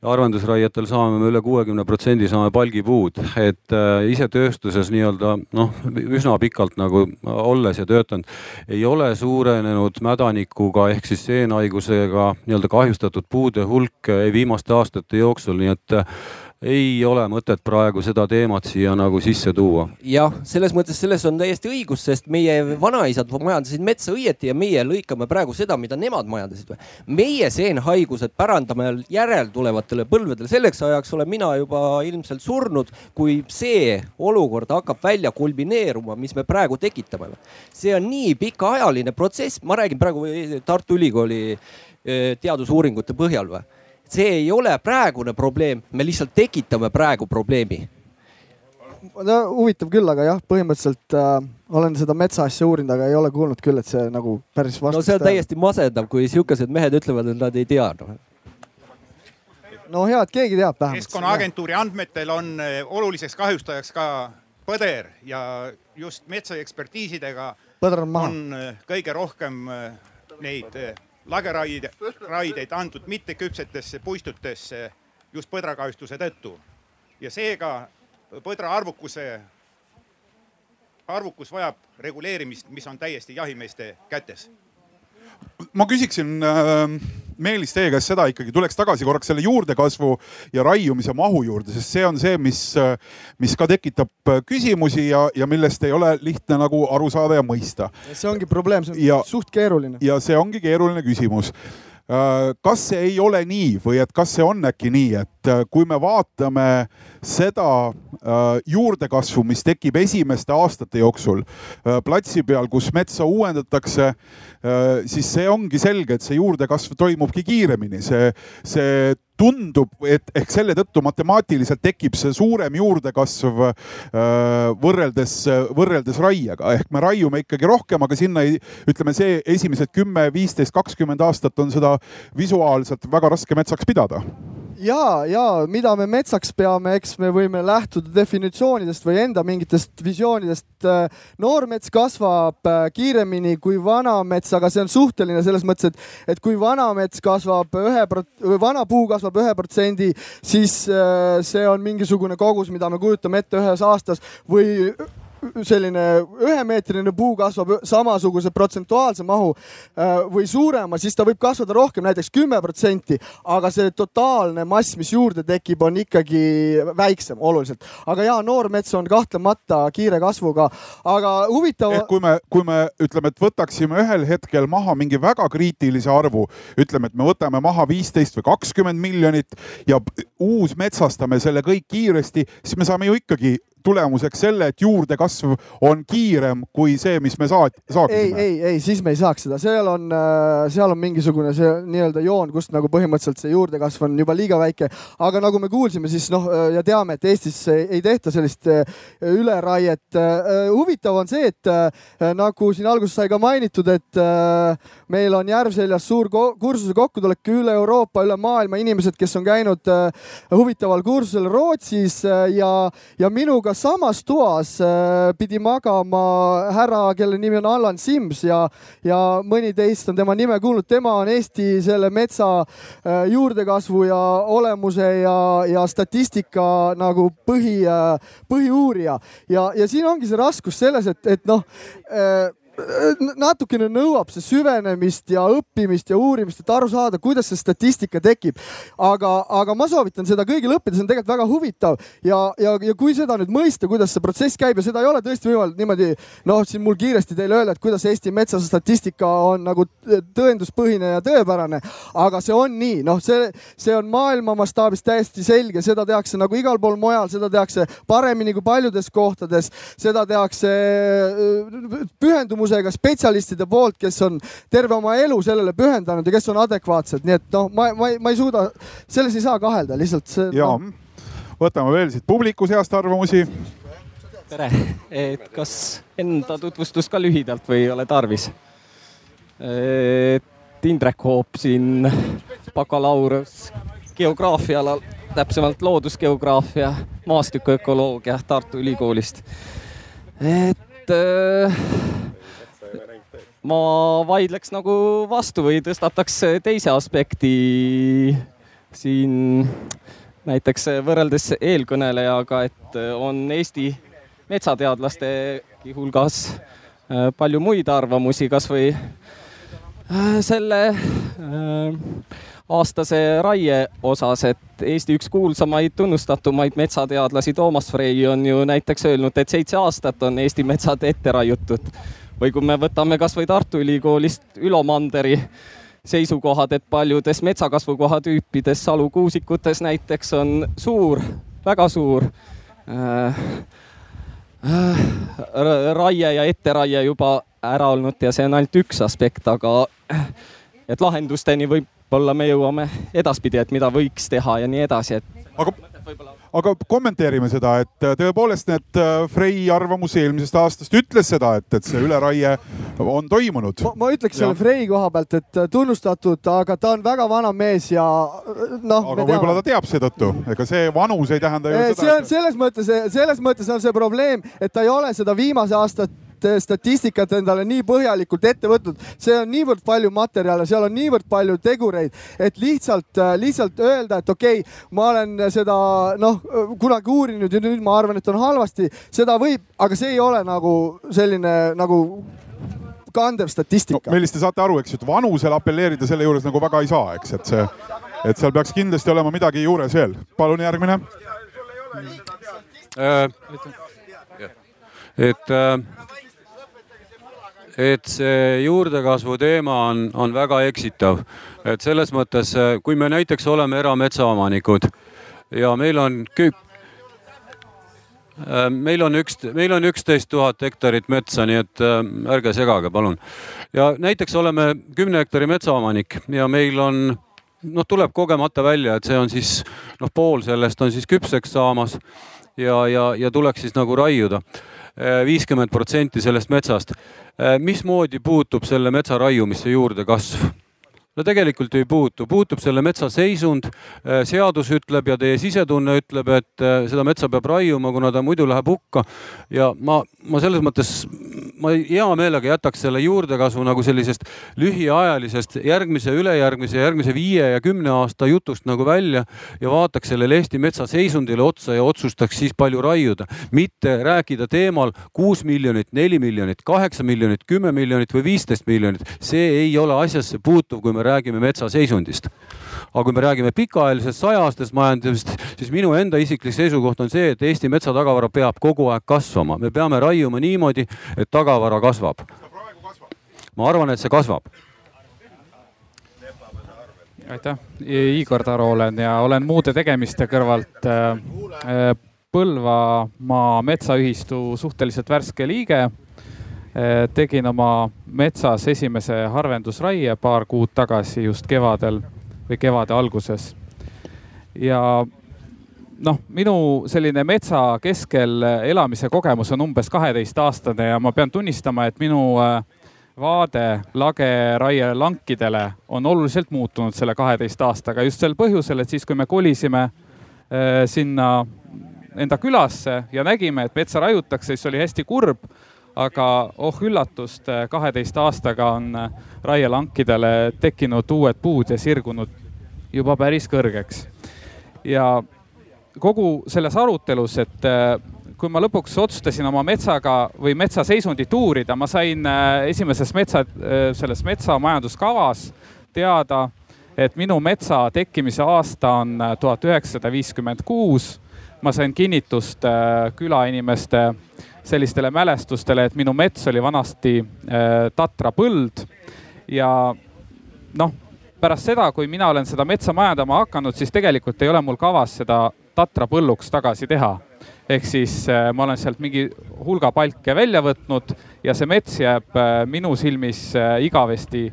arvendusraietel saame me üle kuuekümne protsendi saame palgipuud, et äh, ise tööstuses nii-öelda noh, üsna pikalt nagu olles ja töötanud, ei ole suurenenud mädanikuga ehk siis seenhaigusega nii-öelda kahjustatud puude hulk ei viimaste aastate jooksul, nii et äh, ei ole mõtet praegu seda teemat siia nagu sisse tuua. jah, selles mõttes, selles on täiesti õigus, sest meie vanaisad majandasid metsa õieti ja meie lõikame praegu seda, mida nemad majandasid. meie seenhaigused pärandame järeltulevatele põlvedele, selleks ajaks olen mina juba ilmselt surnud, kui see olukord hakkab välja kulmineeruma, mis me praegu tekitame. see on nii pikaajaline protsess, ma räägin praegu Tartu Ülikooli eh, teadusuuringute põhjal või see ei ole praegune probleem, me lihtsalt tekitame praegu probleemi no huvitav küll, aga jah, põhimõtteliselt äh, olen seda metsa asja uurinud, aga ei ole kuulnud küll, et see nagu päris vastus. no see on täiesti masendav, kui siukesed mehed ütlevad, et nad ei tea no.. no hea, et keegi teab vähemalt. keskkonnaagentuuri andmetel on äh, oluliseks kahjustajaks ka põder ja just metsaekspertiisidega on, on äh, kõige rohkem äh, neid lageraide, raideid antud mitteküpsetesse puistutesse just põdrakahjustuse tõttu. ja seega põdra arvukuse, arvukus vajab reguleerimist, mis on täiesti jahimeeste kätes ma küsiksin äh, Meelis teie käest seda ikkagi, tuleks tagasi korraks selle juurdekasvu ja raiumise mahu juurde, sest see on see, mis, äh, mis ka tekitab äh, küsimusi ja, ja millest ei ole lihtne nagu aru saada ja mõista. see ongi probleem, see on ja, suht keeruline. ja see ongi keeruline küsimus Äh, kas see ei ole nii või et kas see on äkki nii, et äh, kui me vaatame seda äh, juurdekasvu, mis tekib esimeste aastate jooksul platsi peal, kus metsa uuendatakse, siis see ongi selge, et see juurdekasv toimubki kiiremini, see, see tundub, et ehk selle tõttu matemaatiliselt tekib see suurem juurdekasv võrreldes, võrreldes raiega, ehk me raiume ikkagi rohkem, aga sinna ei, ütleme, see esimesed kümme, viisteist, kakskümmend aastat on seda visuaalselt väga raske metsaks pidada ja, ja mida me metsaks peame, eks me võime lähtuda definitsioonidest või enda mingitest visioonidest. noor mets kasvab äh, kiiremini kui vana mets, aga see on suhteline selles mõttes, et, et kui vana mets kasvab ühe prot-, vana puu kasvab ühe protsendi, siis äh, see on mingisugune kogus, mida me kujutame ette ühes aastas või selline ühemeetrine puu kasvab samasuguse protsentuaalse mahu äh, või suurema, siis ta võib kasvada rohkem, näiteks kümme protsenti, aga see totaalne mass, mis juurde tekib, on ikkagi väiksem oluliselt. aga ja noor mets on kahtlemata kiire kasvuga, aga huvitav. ehk kui me, kui me ütleme, et võtaksime ühel hetkel maha mingi väga kriitilise arvu, ütleme, et me võtame maha viisteist või kakskümmend miljonit ja uusmetsastame selle kõik kiiresti, siis me saame ju ikkagi tulemuseks selle, et juurdekasv on kiirem kui see, mis me ei, saaksime? ei, ei, siis me ei saaks seda, seal on, seal on mingisugune see nii-öelda joon, kust nagu põhimõtteliselt see juurdekasv on juba liiga väike. aga nagu me kuulsime, siis noh ja teame, et Eestis ei tehta sellist üleraiet. huvitav on see, et nagu siin alguses sai ka mainitud, et meil on Järvseljas suur kursuse kokkutulek üle Euroopa, üle maailma inimesed, kes on käinud huvitaval kursusel Rootsis ja, ja minuga samas toas pidi magama härra, kelle nimi on Allan Sims ja, ja mõni teist on tema nime kuulnud, tema on Eesti selle metsa äh, juurdekasvu ja olemuse ja, ja statistika nagu põhi, äh, põhiuurija. Ja, ja siin ongi see raskus selles, et, et noh äh, natukene nõuab see süvenemist ja õppimist ja uurimist, et aru saada, kuidas see statistika tekib. aga, aga ma soovitan seda kõigil õppida, see on tegelikult väga huvitav ja, ja, ja kui seda nüüd mõista, kuidas see protsess käib ja seda ei ole tõesti võimalik niimoodi noh, siin mul kiiresti teile öelda, et kuidas Eesti metsastatistika on nagu tõenduspõhine ja tõepärane, aga see on nii, noh, see, see on maailma mastaabis täiesti selge, seda tehakse nagu igal pool mujal, seda tehakse paremini kui paljudes kohtades, seda tehakse pühendumusega kogemusega spetsialistide poolt, kes on terve oma elu sellele pühendanud ja kes on adekvaatsed, nii et noh, ma, ma, ma ei suuda, selles ei saa kahelda, lihtsalt see. ja no. võtame veel siit publiku seast arvamusi. tere, et kas enda tutvustust ka lühidalt või ei ole tarvis? et Indrek Hoop siin bakalaureus geograafia alal, täpsemalt loodusgeograafia, maastikuökoloogia Tartu Ülikoolist. et äh, ma vaidleks nagu vastu või tõstataks teise aspekti siin näiteks võrreldes eelkõnelejaga, et on Eesti metsateadlaste hulgas äh, palju muid arvamusi, kasvõi äh, selle äh, aastase raie osas, et Eesti üks kuulsamaid tunnustatumaid metsateadlasi Toomas Frey on ju näiteks öelnud, et seitse aastat on Eesti metsad ette raiutud või kui me võtame kasvõi Tartu Ülikoolist Ülo Manderi seisukohad, et paljudes metsakasvukoha tüüpides salukuusikutes näiteks on suur, väga suur äh, äh, raie ja etteraie juba ära olnud ja see on ainult üks aspekt, aga et lahendusteni võib-olla me jõuame edaspidi, et mida võiks teha ja nii edasi, et. aga aga kommenteerime seda, et äh, tõepoolest need äh, Frey arvamus eelmisest aastast ütles seda, et, et see üleraie on toimunud. ma ütleks selle Frey koha pealt, et äh, tunnustatud, aga ta on väga vana mees ja noh. aga võib-olla ta teab seetõttu, ega see vanus ei tähenda ju seda. see on selles mõttes, selles mõttes on see probleem, et ta ei ole seda viimase aasta Eh, statistikat endale nii põhjalikult ette võtnud, see on niivõrd palju materjale, seal on niivõrd palju tegureid, et lihtsalt, eh, lihtsalt öelda, et okei okay,, ma olen seda noh, kunagi uurinud ja nüüd ma arvan, et on halvasti, seda võib, aga see ei ole nagu selline nagu kandev statistika no,. Meelis, te saate aru, eks ju, et vanusele apelleerida selle juures nagu väga ei saa, eks, et see, et seal peaks kindlasti olema midagi juures veel. palun järgmine äh,. et äh, et see juurdekasvu teema on, on väga eksitav. et selles mõttes, kui me näiteks oleme erametsaomanikud ja meil on küük, äh, meil on üks, meil on üksteist tuhat hektarit metsa, nii et äh, ärge segage, palun. ja näiteks oleme kümne hektari metsaomanik ja meil on noh, tuleb kogemata välja, et see on siis noh, pool sellest on siis küpseks saamas ja, ja, ja tuleks siis nagu raiuda viiskümmend protsenti sellest metsast Äh, mismoodi puutub selle metsa raiumisse juurdekasv? No tegelikult ei puutu, puutub selle metsa seisund. Äh, seadus ütleb ja teie sisetunne ütleb, et äh, seda metsa peab raiuma, kuna ta muidu läheb hukka. ja ma, ma selles mõttes, ma hea meelega jätaks selle juurdekasvu nagu sellisest lühiajalisest järgmise, ülejärgmise, järgmise viie ja kümne aasta jutust nagu välja ja vaataks sellele Eesti metsa seisundile otsa ja otsustaks siis palju raiuda, mitte rääkida teemal kuus miljonit, neli miljonit, kaheksa miljonit, kümme miljonit või viisteist miljonit. see ei ole asjasse puutuv, kui me räägime metsa seisundist. aga kui me räägime pikaajalisest sajaaastasest majandamisest, siis minu enda isiklik seisukoht on see, et Eesti metsatagavara peab kogu aeg kasvama, me peame raiuma niimoodi, et tagavara kasvab. ma arvan, et see kasvab aitäh, Igor Taro olen ja olen muude tegemiste kõrvalt äh, Põlvamaa Metsaühistu suhteliselt värske liige. Tegin oma metsas esimese harvendusraie paar kuud tagasi just kevadel või kevade alguses. ja noh, minu selline metsa keskel elamise kogemus on umbes kaheteistaastane ja ma pean tunnistama, et minu vaade lageraie lankidele on oluliselt muutunud selle kaheteist aastaga just sel põhjusel, et siis, kui me kolisime sinna enda külasse ja nägime, et metsa raiutakse, siis oli hästi kurb. Aga oh üllatust, kaheteist aastaga on raielankidele tekkinud uued puud ja sirgunud juba päris kõrgeks. ja kogu selles arutelus, et kui ma lõpuks otsustasin oma metsaga või metsa seisundit uurida, ma sain esimeses metsa, selles metsamajanduskavas teada, et minu metsa tekkimise aasta on tuhat üheksasada viiskümmend kuus ma sain kinnitust külainimeste sellistele mälestustele, et minu mets oli vanasti äh, Tatra põld. ja noh, pärast seda, kui mina olen seda metsa majandama hakanud, siis tegelikult ei ole mul kavas seda Tatra põlluks tagasi teha. ehk siis äh, ma olen sealt mingi hulga palke välja võtnud ja see mets jääb minu silmis igavesti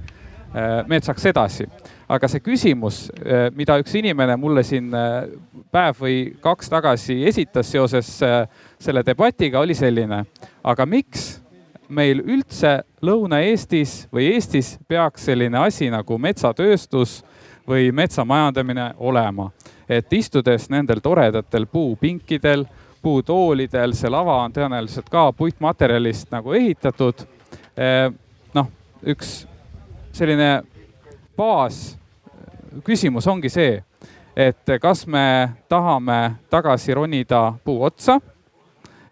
metsaks edasi aga see küsimus, eh, mida üks inimene mulle siin eh, päev või kaks tagasi esitas seoses eh, selle debatiga, oli selline. aga miks meil üldse Lõuna-Eestis või Eestis peaks selline asi nagu metsatööstus või metsamajandamine olema? et istudes nendel toredatel puupinkidel, puutoolidel, see lava on tõenäoliselt ka puitmaterjalist nagu ehitatud. noh, üks selline baas küsimus ongi see, et kas me tahame tagasi ronida puu otsa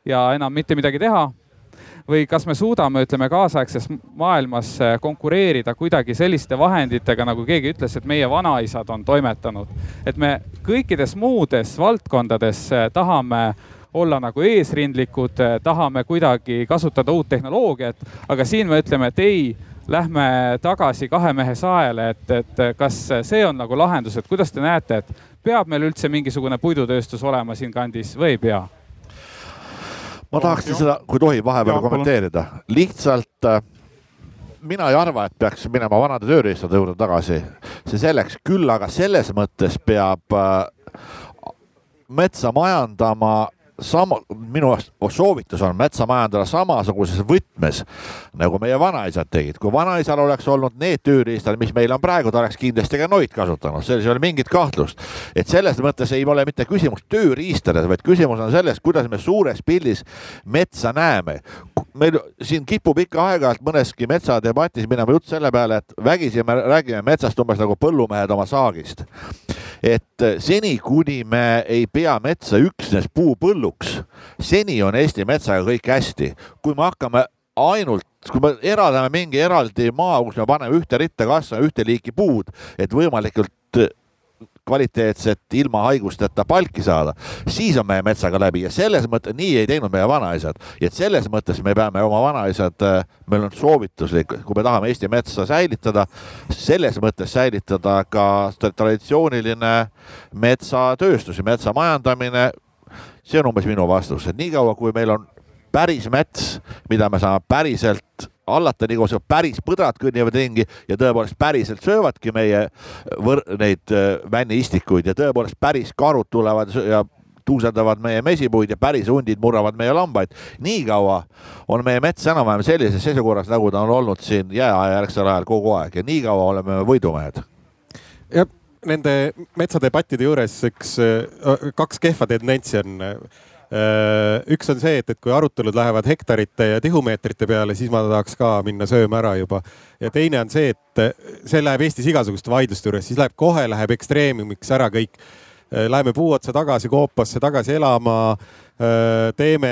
ja enam mitte midagi teha või kas me suudame, ütleme, kaasaegses maailmas konkureerida kuidagi selliste vahenditega, nagu keegi ütles, et meie vanaisad on toimetanud. et me kõikides muudes valdkondades tahame olla nagu eesrindlikud, tahame kuidagi kasutada uut tehnoloogiat, aga siin me ütleme, et ei lähme tagasi kahe mehe saele, et, et kas see on nagu lahendus, et kuidas te näete, et peab meil üldse mingisugune puidutööstus olema siinkandis või ei pea? ma tahaksin seda, kui tohib, vahepeal kommenteerida, lihtsalt äh, mina ei arva, et peaks minema vanade tööriistade juurde tagasi, see selleks, küll aga selles mõttes peab äh, metsa majandama sama, minu soovitus on metsa majandada samasuguses võtmes nagu meie vanaisad tegid. kui vanaisal oleks olnud need tööriistad, mis meil on praegu, ta oleks kindlasti ka noid kasutanud, selles ei ole mingit kahtlust. et selles mõttes ei ole mitte küsimus tööriistades, vaid küsimus on selles, kuidas me suures pildis metsa näeme. meil siin kipub ikka aeg-ajalt mõneski metsadebatis minema jutt selle peale, et vägisi me räägime metsast umbes nagu põllumehed oma saagist. et seni, kuni me ei pea metsa üksnes puupõlluks, lõpuks, seni on Eesti metsaga kõik hästi. kui me hakkame ainult, kui me eraldame mingi eraldi maa, kus me paneme ühte ritta kasvama ühte liiki puud, et võimalikult kvaliteetset ilma haigusteta palki saada, siis on meie metsaga läbi ja selles mõttes nii ei teinud meie vanaisad. ja et selles mõttes me peame oma vanaisad, meil on soovituslik, kui me tahame Eesti metsa säilitada, selles mõttes säilitada ka traditsiooniline metsatööstus ja metsa majandamine see on umbes minu vastus, et niikaua kui meil on päris mets, mida me saame päriselt hallata, nii kaua päris põdrad kõnnivad ringi ja tõepoolest päriselt söövadki meie võr-, neid äh, vänniistikuid ja tõepoolest päris karud tulevad ja tuusendavad meie mesipuid ja päris hundid murravad meie lambaid. niikaua on meie mets enam-vähem sellises seisukorras, nagu ta on olnud siin jääaja järgsel ajal kogu aeg ja niikaua oleme võidumehed. jah nende metsadebattide juures üks, äh, kaks kehva tendentsi on. Äh, üks on see, et, et kui arutelud lähevad hektarite ja tihumeetrite peale, siis ma tahaks ka minna sööma ära juba. ja teine on see, et äh, see läheb Eestis igasuguste vaidluste juures, siis läheb kohe läheb ekstreemiumiks ära kõik. Läheme puu otsa tagasi koopasse, tagasi elama, teeme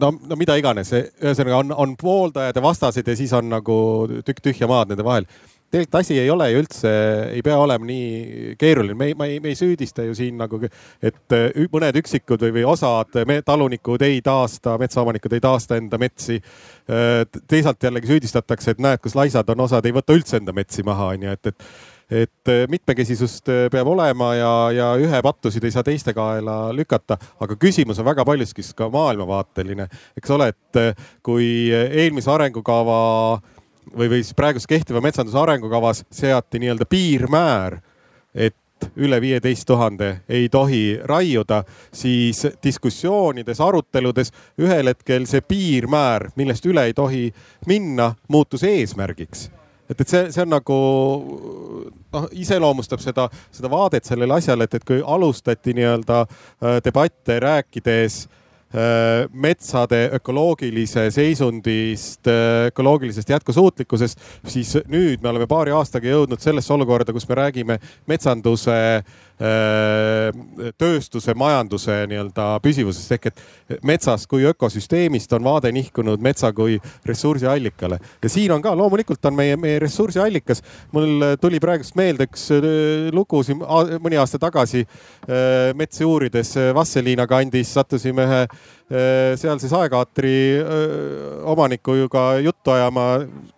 no, no mida iganes, ühesõnaga on, on pooldajad ja vastased ja siis on nagu tükk tühja maad nende vahel tegelikult asi ei ole ju üldse, ei pea olema nii keeruline, me ei, me ei, me ei süüdista ju siin nagu, et äh, mõned üksikud või, või osad talunikud ei taasta, metsaomanikud ei taasta enda metsi. Äh, teisalt jällegi süüdistatakse, et näed, kus laisad on, osad ei võta üldse enda metsi maha, onju, et, et et äh, mitmekesisust peab olema ja, ja ühe pattusid ei saa teiste kaela lükata, aga küsimus on väga paljuski ka maailmavaateline, eks ole, et kui eelmise arengukava või, või siis praeguse kehtiva metsanduse arengukavas seati nii-öelda piirmäär, et üle viieteist tuhande ei tohi raiuda, siis diskussioonides, aruteludes ühel hetkel see piirmäär, millest üle ei tohi minna, muutus eesmärgiks. Et, et see, see on nagu noh, iseloomustab seda, seda vaadet sellele asjale, et, et kui alustati nii-öelda äh, debatte rääkides äh, metsade ökoloogilise seisundist, äh, ökoloogilisest jätkusuutlikkusest, siis nüüd me oleme paari aastaga jõudnud sellesse olukorda, kus me räägime metsanduse Äh, tööstuse, majanduse nii-öelda püsivusest ehk et metsast kui ökosüsteemist on vaade nihkunud metsa kui ressursiallikale ja siin on ka loomulikult on meie, meie ressursiallikas. mul tuli praegust meelde üks äh, lugu siin mõni aasta tagasi äh, metsi uurides Vasseliina kandis sattusime ühe sealse saekaatri omanikuga juttu ajama,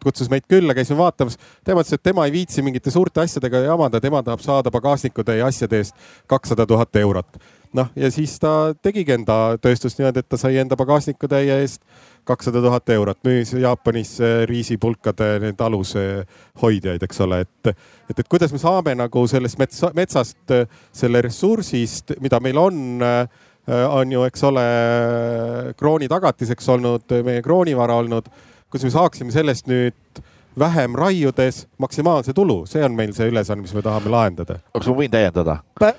kutsus meid külla, käisime vaatamas. tema ütles, et tema ei viitsi mingite suurte asjadega jamada, tema tahab saada pagasnikutäie asjade eest kakssada tuhat eurot. noh, ja siis ta tegigi enda tööstust niimoodi, et ta sai enda pagasnikutäie eest kakssada tuhat eurot, müüs Jaapanis riisipulkade need alushoidjaid, eks ole, et, et, et kuidas me saame nagu sellest metsa, metsast, selle ressursist, mida meil on, on ju, eks ole, krooni tagatiseks olnud, meie kroonivara olnud, kuidas me saaksime sellest nüüd vähem raiudes maksimaalse tulu, see on meil see ülesanne, mis me tahame lahendada. kas ma võin täiendada?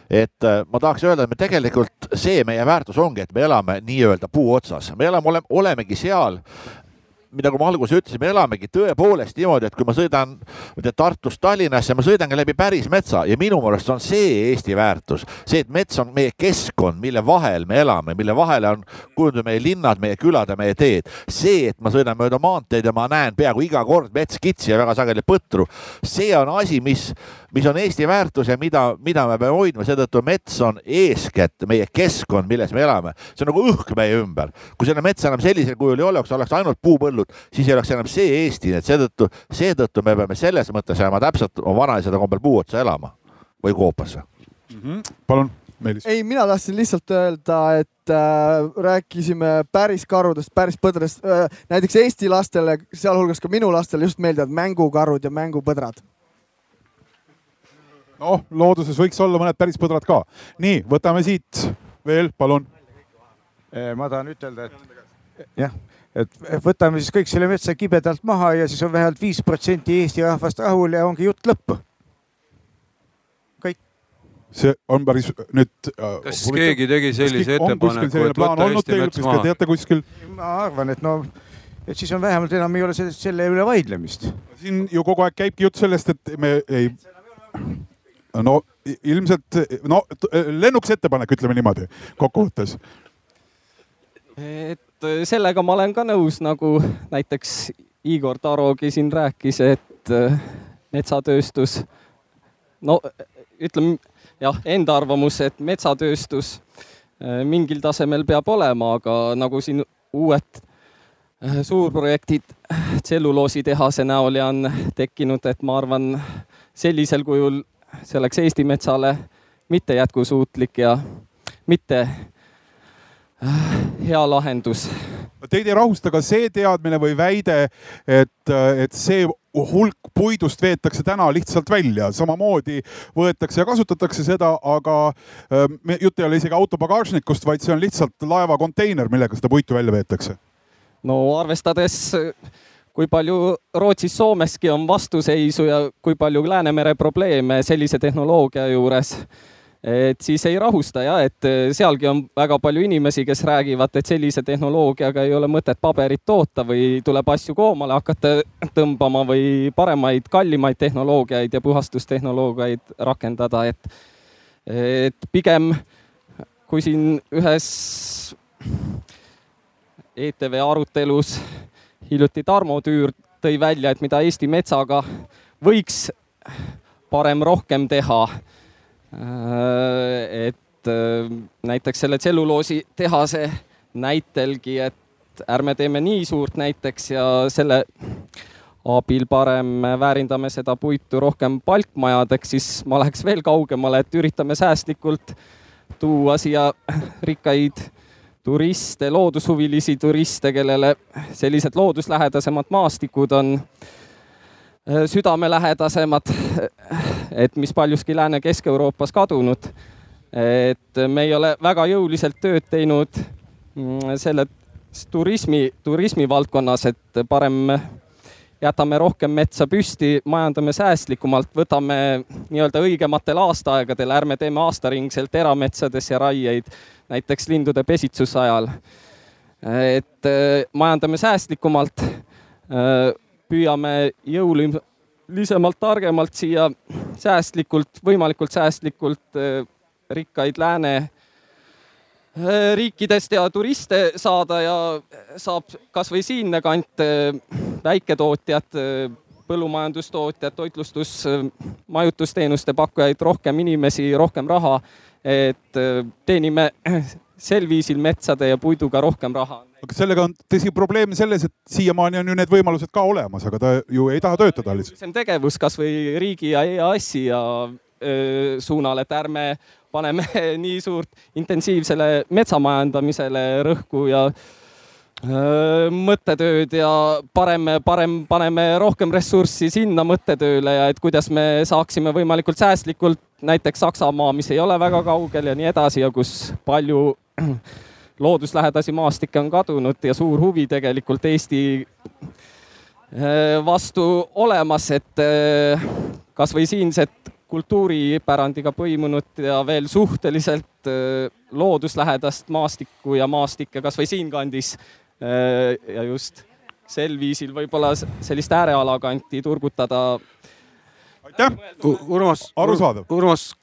et äh, ma tahaks öelda, et me tegelikult see meie väärtus ongi, et me elame nii-öelda puu otsas, me elame, oleme, olemegi seal nagu ma alguses ütlesin, me elamegi tõepoolest niimoodi, et kui ma sõidan Tartust Tallinnasse, ma sõidangi läbi päris metsa ja minu meelest on see Eesti väärtus. see, et mets on meie keskkond, mille vahel me elame, mille vahele on kujunenud meie linnad, meie külad ja meie teed. see, et ma sõidan mööda maanteed ja ma näen peaaegu iga kord metskitsi ja väga sageli põtru, see on asi, mis mis on Eesti väärtus ja mida, mida me peame hoidma, seetõttu mets on eeskätt meie keskkond, milles me elame. see on nagu õhk meie ümber. kui seda metsa enam sellisel kujul ei oleks, oleks ainult puupõllud, siis ei oleks enam see Eesti, nii et seetõttu, seetõttu me peame selles mõttes jääma täpselt oma vanaisade kombel puu otsa elama või koopasse mm. -hmm. palun. Meelis. ei, mina tahtsin lihtsalt öelda, et äh, rääkisime päris karudest, päris põdradest äh,. näiteks Eesti lastele, sealhulgas ka minu lastele just meeldivad mängukarud ja mängupõdrad noh, looduses võiks olla mõned päris põdrad ka. nii, võtame siit veel, palun. Eh, ma tahan ütelda, et jah, et võtame siis kõik selle metsa kibedalt maha ja siis on vähemalt viis protsenti Eesti rahvast rahul ja ongi jutt lõpp. kõik. see on päris nüüd. Äh, kas uh, keegi tegi sellise ettepaneku, et võtta Eesti mets maha? teate kuskil? ma arvan, et no, et siis on vähemalt enam ei ole selle üle vaidlemist. siin ju kogu aeg käibki jutt sellest, et me ei no ilmselt, no lennuks ettepanek, ütleme niimoodi kokkuvõttes. et sellega ma olen ka nõus, nagu näiteks Igor Tarogi siin rääkis, et äh, metsatööstus, no ütleme jah, enda arvamus, et metsatööstus äh, mingil tasemel peab olema, aga nagu siin uued äh, suurprojektid tselluloositehase näol ja on tekkinud, et ma arvan, sellisel kujul see oleks Eesti metsale mitte jätkusuutlik ja mitte hea lahendus. Teid ei rahusta ka see teadmine või väide, et, et see hulk puidust veetakse täna lihtsalt välja, samamoodi võetakse ja kasutatakse seda, aga äh, jutt ei ole isegi auto pagasnikust, vaid see on lihtsalt laeva konteiner, millega seda puitu välja veetakse. no arvestades kui palju Rootsis, Soomeski on vastuseisu ja kui palju Läänemere probleeme sellise tehnoloogia juures. Et siis ei rahusta ja et sealgi on väga palju inimesi, kes räägivad, et sellise tehnoloogiaga ei ole mõtet paberit toota või tuleb asju koomale hakata tõmbama või paremaid, kallimaid tehnoloogiaid ja puhastustehnoloogiaid rakendada, et, et pigem kui siin ühes ETV arutelus hiljuti Tarmo Tüür tõi välja, et mida Eesti metsaga võiks parem rohkem teha. Äh, et äh, näiteks selle tselluloositehase näitelgi, et ärme teeme nii suurt näiteks ja selle abil parem väärindame seda puitu rohkem palkmajadeks, siis ma läheks veel kaugemale, et üritame säästlikult tuua siia rikkaid turiste, loodushuvilisi turiste, kellele sellised looduslähedasemad maastikud on äh, südamelähedasemad, et mis paljuski Lääne-Kesk-Euroopas kadunud. et me ei ole väga jõuliselt tööd teinud mm, selle turismi, turismi valdkonnas, et parem jätame rohkem metsa püsti, majandame säästlikumalt, võtame nii-öelda õigematel aastaaegadel, ärme teeme aastaringselt erametsades ja raieid, näiteks lindude pesitsuse ajal. et äh, majandame säästlikumalt, äh, püüame jõulisemalt, targemalt siia säästlikult, võimalikult säästlikult äh, rikkaid lääne riikidest ja turiste saada ja saab kasvõi siinne kant väiketootjad, põllumajandustootjad, toitlustus, majutusteenuste pakkujaid, rohkem inimesi, rohkem raha. et teenime sel viisil metsade ja puiduga rohkem raha. aga sellega on tõsi probleem selles, et siiamaani on ju need võimalused ka olemas, aga ta ju ei taha töötada lihtsalt. see on tegevus kasvõi riigi ja EAS-i ja öö, suunal, et ärme paneme nii suurt intensiivsele metsamajandamisele rõhku ja mõttetööd ja parem, parem paneme rohkem ressurssi sinna mõttetööle ja et kuidas me saaksime võimalikult säästlikult näiteks Saksamaa, mis ei ole väga kaugel ja nii edasi ja kus palju looduslähedasi maastikke on kadunud ja suur huvi tegelikult Eesti vastu olemas, et kasvõi siinset kultuuripärandiga põimunud ja veel suhteliselt looduslähedast maastikku ja maastikke kasvõi siinkandis ja just sel viisil võib-olla sellist ääreala kanti turgutada. aitäh, Urmas. arusaadav. Urmas,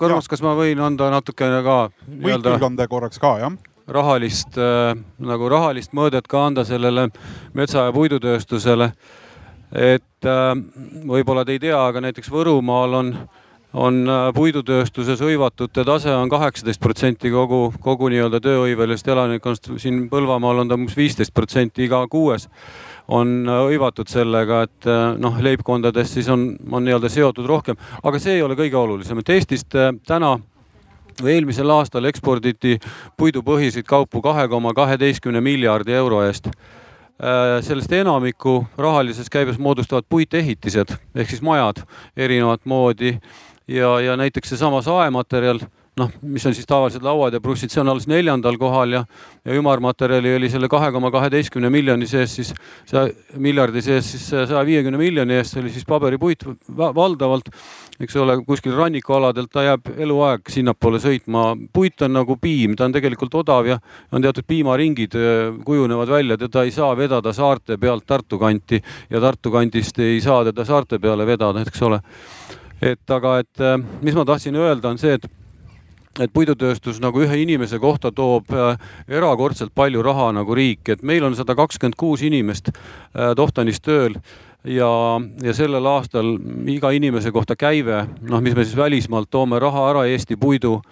Urmas, kas ma võin anda natukene ka võid küll anda korraks ka, jah rahalist äh, nagu rahalist mõõdet ka anda sellele metsa- ja puidutööstusele. et äh, võib-olla te ei tea, aga näiteks Võrumaal on äh, on äh, puidutööstuses hõivatute tase on kaheksateist protsenti kogu, kogu nii-öelda tööhõivelisest elanikkonnast. siin Põlvamaal on ta umbes viisteist protsenti, iga kuues on äh, hõivatud sellega, et äh, noh, leibkondades siis on, on nii-öelda seotud rohkem, aga see ei ole kõige olulisem, et Eestist täna või eelmisel aastal eksporditi puidupõhiseid kaupu kahe koma kaheteistkümne miljardi euro eest. Sellest enamiku rahalises käibes moodustavad puitehitised ehk siis majad erinevat moodi ja, ja näiteks seesama saematerjal, noh, mis on siis tavalised lauad ja prussid, see on alles neljandal kohal ja, ja ümarmaterjali oli selle kahe koma kaheteistkümne miljoni sees siis, miljardi sees siis saja viiekümne miljoni eest, oli siis paberipuit valdavalt, eks ole, kuskil rannikualadelt ta jääb eluaeg sinnapoole sõitma. puit on nagu piim, ta on tegelikult odav ja on teatud piimaringid kujunevad välja, teda ei saa vedada saarte pealt Tartu kanti ja Tartu kandist ei saa teda saarte peale vedada, eks ole et aga, et äh, mis ma tahtsin öelda, on see, et et puidutööstus nagu ühe inimese kohta toob äh, erakordselt palju raha nagu riik, et meil on sada kakskümmend kuus inimest äh, Tohtanis tööl ja, ja sellel aastal iga inimese kohta käive, noh, mis me siis välismaalt toome raha ära Eesti puidu,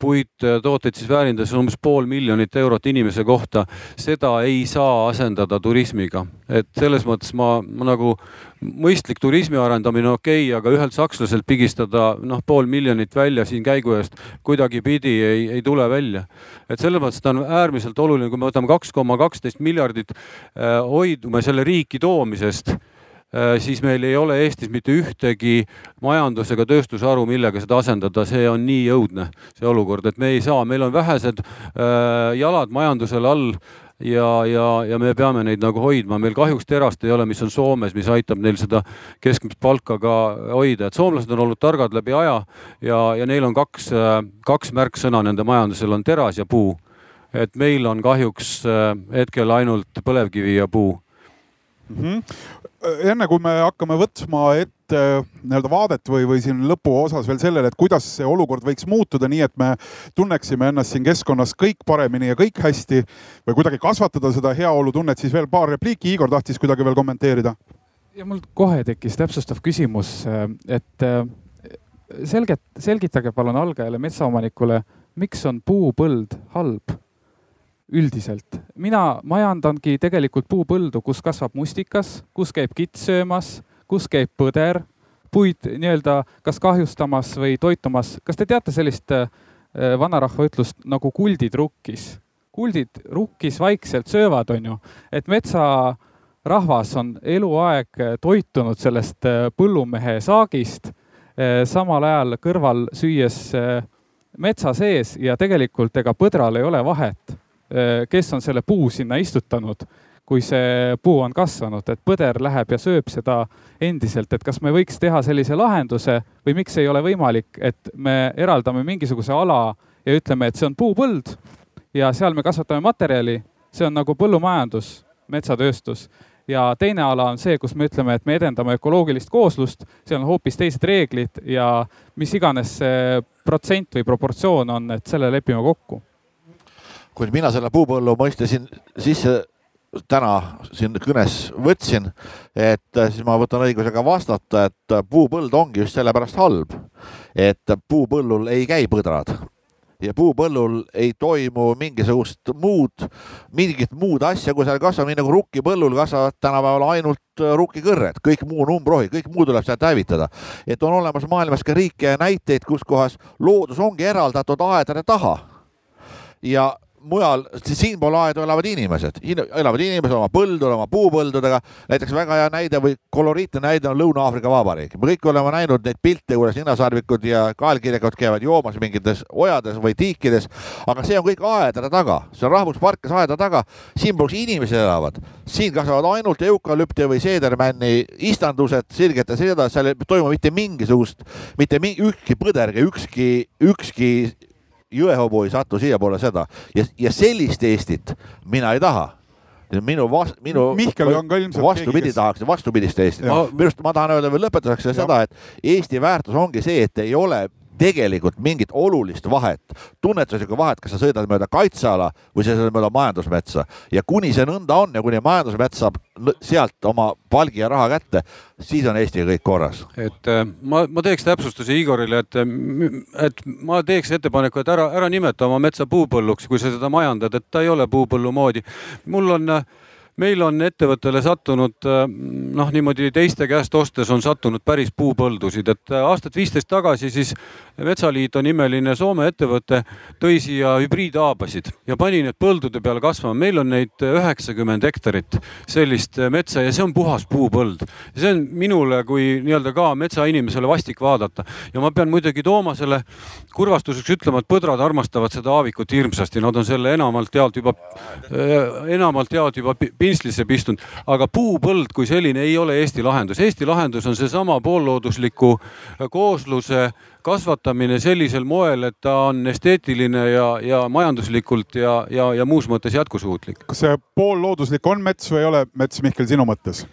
puittooteid siis väärindades umbes pool miljonit eurot inimese kohta. seda ei saa asendada turismiga, et selles mõttes ma, ma nagu mõistlik turismi arendamine okei okay,, aga ühelt sakslaselt pigistada noh, pool miljonit välja siin käigu eest kuidagipidi ei, ei tule välja. et selles mõttes ta on äärmiselt oluline, kui me võtame kaks koma kaksteist miljardit äh,, hoidume selle riiki toomisest Äh, siis meil ei ole Eestis mitte ühtegi majandus- ega tööstusharu, millega seda asendada, see on nii õudne, see olukord, et me ei saa, meil on vähesed äh, jalad majandusel all ja, ja, ja me peame neid nagu hoidma, meil kahjuks terast ei ole, mis on Soomes, mis aitab neil seda keskmist palka ka hoida, et soomlased on olnud targad läbi aja ja, ja neil on kaks, äh, kaks märksõna nende majandusel. On teras ja puu. et meil on kahjuks hetkel ainult põlevkivi ja puu. Mm. -hmm enne kui me hakkame võtma ette äh, nii-öelda vaadet või, või siin lõpuosas veel sellele, et kuidas see olukord võiks muutuda, nii et me tunneksime ennast siin keskkonnas kõik paremini ja kõik hästi või kuidagi kasvatada seda heaolutunnet, siis veel paar repliiki. Igor tahtis kuidagi veel kommenteerida. ja mul kohe tekkis täpsustav küsimus, äh, et äh, selget, selgitage palun algajale metsaomanikule, miks on puupõld halb? Üldiselt. mina majandangi tegelikult puupõldu, kus kasvab mustikas, kus käib kits söömas, kus käib põder, puid nii-öelda kas kahjustamas või toitumas. kas te teate sellist äh, vanarahva ütlust nagu kuldid rukkis? kuldid rukkis vaikselt söövad, on ju, et metsarahvas on eluaeg toitunud sellest äh, põllumehe saagist, äh, samal ajal kõrval süües metsa sees ja tegelikult ega põdral ei ole vahet Äh, kes on selle puu sinna istutanud, kui see puu on kasvanud, et põder läheb ja sööb seda endiselt, et kas me võiks teha sellise lahenduse või miks ei ole võimalik, et me eraldame mingisuguse ala ja ütleme, et see on puupõld ja seal me kasvatame materjali, see on nagu põllumajandus, metsatööstus. Ja teine ala on see, kus me ütleme, et me edendame ökoloogilist kooslust, seal on hoopis teised reeglid ja mis iganes see protsent või proportsioon on, et selle lepime kokku kui mina selle puupõllu mõiste siin sisse täna siin kõnes võtsin, et siis ma võtan õigusega vastata, et puupõld ongi just sellepärast halb, et puupõllul ei käi põdrad ja puupõllul ei toimu mingisugust muud, mingit muud asja, kui seal kasvab, nii nagu rukkipõllul kasvavad tänapäeval ainult rukkikõrred, kõik muu on umbrohi, kõik muu tuleb sealt hävitada. et on olemas maailmas ka riike ja näiteid, kus kohas loodus ongi eraldatud aedade taha. ja mujal, siinpool aedu elavad inimesed, elavad inimesed oma põldudel, oma puupõldudega. näiteks väga hea näide või koloriitne näide on Lõuna-Aafrika Vabariik. me kõik oleme näinud neid pilte, kuidas ninasarvikud ja kaelkirjakud käivad joomas mingites ojades või tiikides. aga see on kõik aedade taga, see on rahvuspark, kes aeda taga. siinpool inimesed elavad, siin kasvavad ainult eukalüpti või seedermänni istandused, sirgete sedad, seal ei toimu mitte mingisugust, mitte mingi, ükski põder ükski, ükski jõehobu ei satu siiapoole seda ja, ja sellist Eestit mina ei taha minu vast-, minu. Mihkel on ka ilmselt. vastupidi kes... tahaks, vastupidist Eestit. minu arust ma tahan öelda veel lõpetuseks seda, et Eesti väärtus ongi see, et ei ole tegelikult mingit olulist vahet, tunnetuslikku vahet, kas sa sõidad mööda kaitseala või sa sõidad mööda majandusmetsa ja kuni see nõnda on ja kuni majandusmets saab sealt oma palgi ja raha kätte, siis on Eestiga kõik korras. et äh, ma, ma teeks täpsustuse Igorile, et, et ma teeks ettepaneku, et ära, ära nimeta oma metsa puupõlluks, kui sa seda majandad, et ta ei ole puupõllu moodi. mul on äh, meil on ettevõttele sattunud äh, noh, niimoodi teiste käest ostes on sattunud päris puupõldusid, et äh, aastat viisteist tagasi siis Metsaliit on imeline Soome ettevõte, tõi siia hübriidhaabasid ja pani need põldude peale kasvama. meil on neid üheksakümmend hektarit sellist äh, metsa ja see on puhas puupõld. see on minule kui nii-öelda ka metsainimesele vastik vaadata ja ma pean muidugi Toomasele kurvastuseks ütlema, et põdrad armastavad seda aavikut hirmsasti, nad on selle enamalt jaolt juba, enamalt jaolt juba pintslisse pistunud, aga puupõld kui selline ei ole Eesti lahendus. Eesti lahendus on seesama poolloodusliku koosluse kasvatamine sellisel moel, et ta on esteetiline ja, ja majanduslikult ja, ja, ja muus mõttes jätkusuutlik. kas see poollooduslik on mets või ei ole mets, Mihkel, sinu mõttes?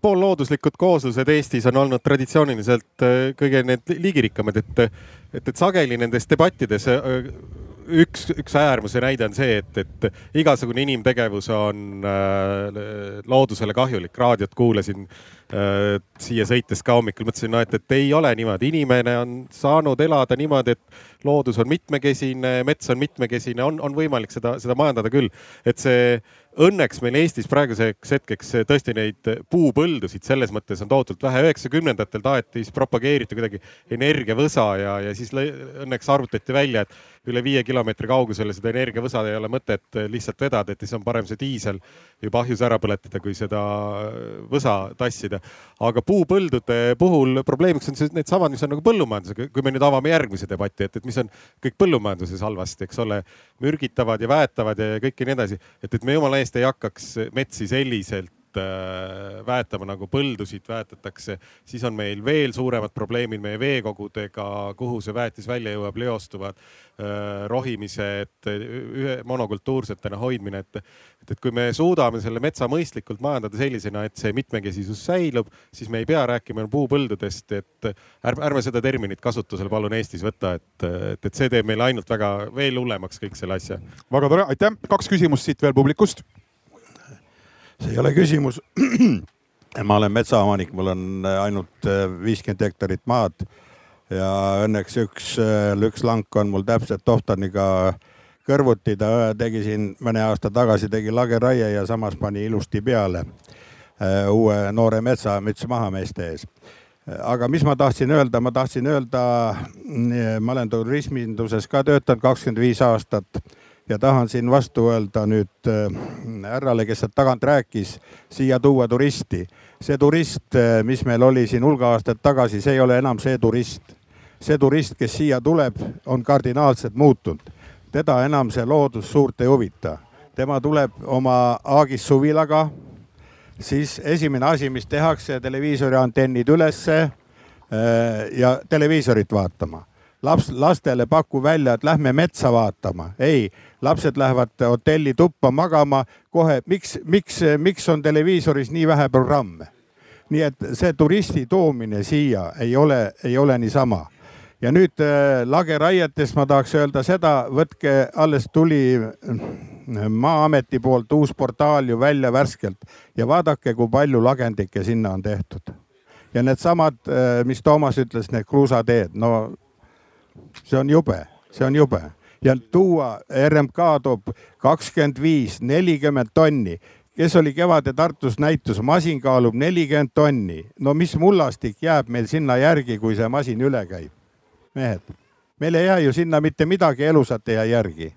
poollooduslikud kooslused Eestis on olnud traditsiooniliselt äh, kõige need liigirikkamad, et, et, et sageli nendes debattides äh, üks, üks äärmuse näide on see, et, et igasugune inimtegevus on äh, loodusele kahjulik. raadiot kuulasin siia sõites ka hommikul, mõtlesin, no et, et ei ole niimoodi. inimene on saanud elada niimoodi, et loodus on mitmekesine, mets on mitmekesine, on, on võimalik seda, seda majandada küll. et see õnneks meil Eestis praeguseks hetkeks tõesti neid puupõldusid selles mõttes on tohutult vähe. üheksakümnendatel taheti siis propageerida kuidagi energiavõsa ja, ja siis õnneks arvutati välja, et üle viie kilomeetri kaugusele seda energiavõsa ei ole mõtet lihtsalt vedada, et siis on parem see diisel juba ahjus ära põletada, kui seda võsa tassida. Aga puupõldude puhul probleemiks on needsamad, mis on nagu põllumajandusega, kui me nüüd avame järgmise debati, et, et mis on kõik põllumajanduses halvasti, eks ole, mürgitavad ja väetavad ja kõik ja nii edasi, et, et me jumala eest ei hakkaks metsi selliselt Äh, väetama nagu põldusid väetatakse, siis on meil veel suuremad probleemid meie veekogudega, kuhu see väetis välja jõuab, leostuvad äh, rohimised, ühe monokultuursetena hoidmine, et, et, et kui me suudame selle metsa mõistlikult majandada sellisena, et see mitmekesisus säilub, siis me ei pea rääkima puupõldudest, et ärme, ärme seda terminit kasutusele palun Eestis võtta, et, et, et see teeb meile ainult väga veel hullemaks kõik selle asja. väga tore, aitäh, kaks küsimust siit veel publikust see ei ole küsimus. ma olen metsaomanik, mul on äh, ainult äh, viiskümmend hektarit maad ja õnneks üks, äh, üks lank on mul täpselt tohtaniga kõrvuti. Ta tegi siin mõne aasta tagasi tegi lageraie ja samas pani ilusti peale uue noore metsa müts maha meeste ees. Aga mis ma tahtsin öelda, ma tahtsin öelda, ma olen turisminduses ka töötanud kakskümmend viis aastat ja tahan siin vastu öelda nüüd äh, härrale, kes sealt tagant rääkis, siia tuua turisti. see turist, äh, mis meil oli siin hulga aastaid tagasi, see ei ole enam see turist. see turist, kes siia tuleb, on kardinaalselt muutunud. teda enam see loodus suurt ei huvita. tema tuleb oma Aagis suvilaga siis esimene asi, mis tehakse, televiisori antennid ülesse äh, ja televiisorit vaatama. Laps, lastele paku välja, et lähme metsa vaatama. ei, lapsed lähevad hotelli tuppa magama kohe. miks, miks, miks on televiisoris nii vähe programme? nii et see turisti toomine siia ei ole, ei ole niisama ja nüüd äh, lageraietest ma tahaks öelda seda, võtke, alles tuli Maa-ameti poolt uus portaal ju välja värskelt ja vaadake, kui palju lagendikke sinna on tehtud. ja needsamad, äh, mis Toomas ütles, need kruusateed, no see on jube, see on jube ja tuua, RMK toob kakskümmend viis, nelikümmend tonni kes oli Kevade Tartus näitus, masin kaalub nelikümmend tonni. no mis mullastik jääb meil sinna järgi, kui see masin üle käib? mehed, meil ei jää ju sinna mitte midagi elusat ei jää järgi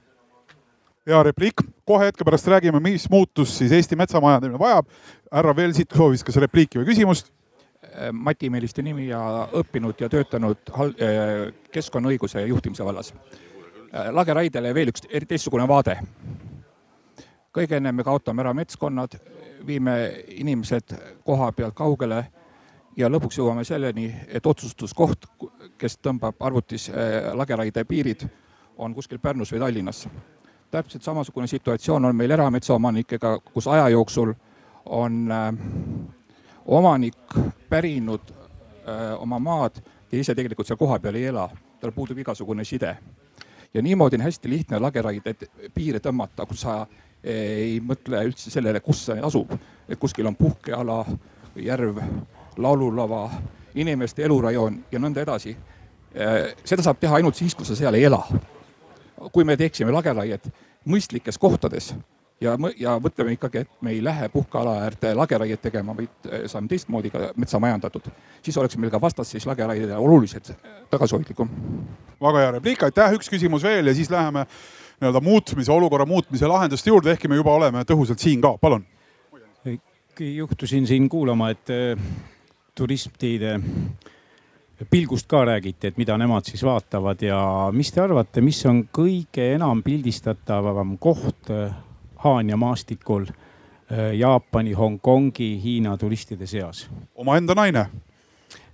hea repliik, kohe hetke pärast räägime, mis muutust siis Eesti metsamajandamine vajab. härra Velsit soovis kas repliiki või küsimust? Mati Meeliste nimi ja õppinud ja töötanud äh, keskkonnaõiguse juhtimise vallas. Äh, lageraidele veel üks teistsugune vaade. kõige ennem me kaotame ära metskonnad, viime inimesed koha pealt kaugele ja lõpuks jõuame selleni, et otsustuskoht, kes tõmbab arvutis äh, lageraide piirid, on kuskil Pärnus või Tallinnas täpselt samasugune situatsioon on meil erametsaomanikega, kus aja jooksul on äh, omanik pärinud äh, oma maad ja ise tegelikult seal kohapeal ei ela, tal puudub igasugune side. ja niimoodi on hästi lihtne lageraideid piire tõmmata, kus sa äh, ei mõtle üldse sellele, kus see asub, et kuskil on puhkeala, järv, laululava, inimeste elurajoon ja nõnda edasi. Äh, seda saab teha ainult siis, kui sa seal ei ela kui me teeksime lageraiet mõistlikes kohtades ja, ja mõtleme ikkagi, et me ei lähe puhkeala äärde lageraiet tegema, vaid äh, saame teistmoodi ka metsa majandatud, siis oleks meil ka vastasseis lageraidele oluliselt tagasihoidlikum. väga hea repliik, aitäh, üks küsimus veel ja siis läheme nii-öelda muutmise, olukorra muutmise lahenduste juurde, ehkki me juba oleme tõhusalt siin ka, palun. juhtusin siin kuulama, et äh, turistide pilgust ka räägiti, et mida nemad siis vaatavad. Ja mis te arvate, mis on kõige enam pildistatavam koht äh, Haanja maastikul äh, Jaapani, Hongkongi, Hiina turistide seas? omaenda naine.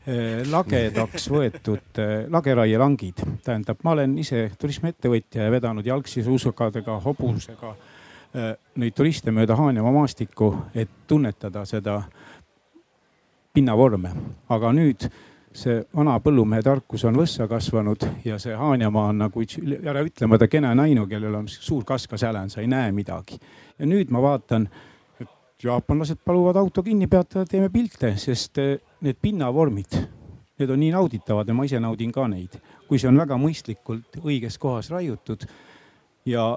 Äh, lagedaks võetud lageraielangid, tähendab, ma olen ise turismiettevõtja ja vedanud jalgsi suusakadega, hobusega neid turiste mööda Haanjamaa maastikku, et tunnetada seda pinnavorme, aga nüüd see vana põllumehe tarkus on võssa kasvanud ja see Haanjamaa on nagu äraütlemata kena nainu, kellel on suur kaskasälen, sa ei näe midagi. ja nüüd ma vaatan, et jaapanlased paluvad auto kinni peatada, teeme pilte, sest eh, need pinnavormid, need on nii nauditavad ja ma ise naudin ka neid, kui see on väga mõistlikult õiges kohas raiutud ja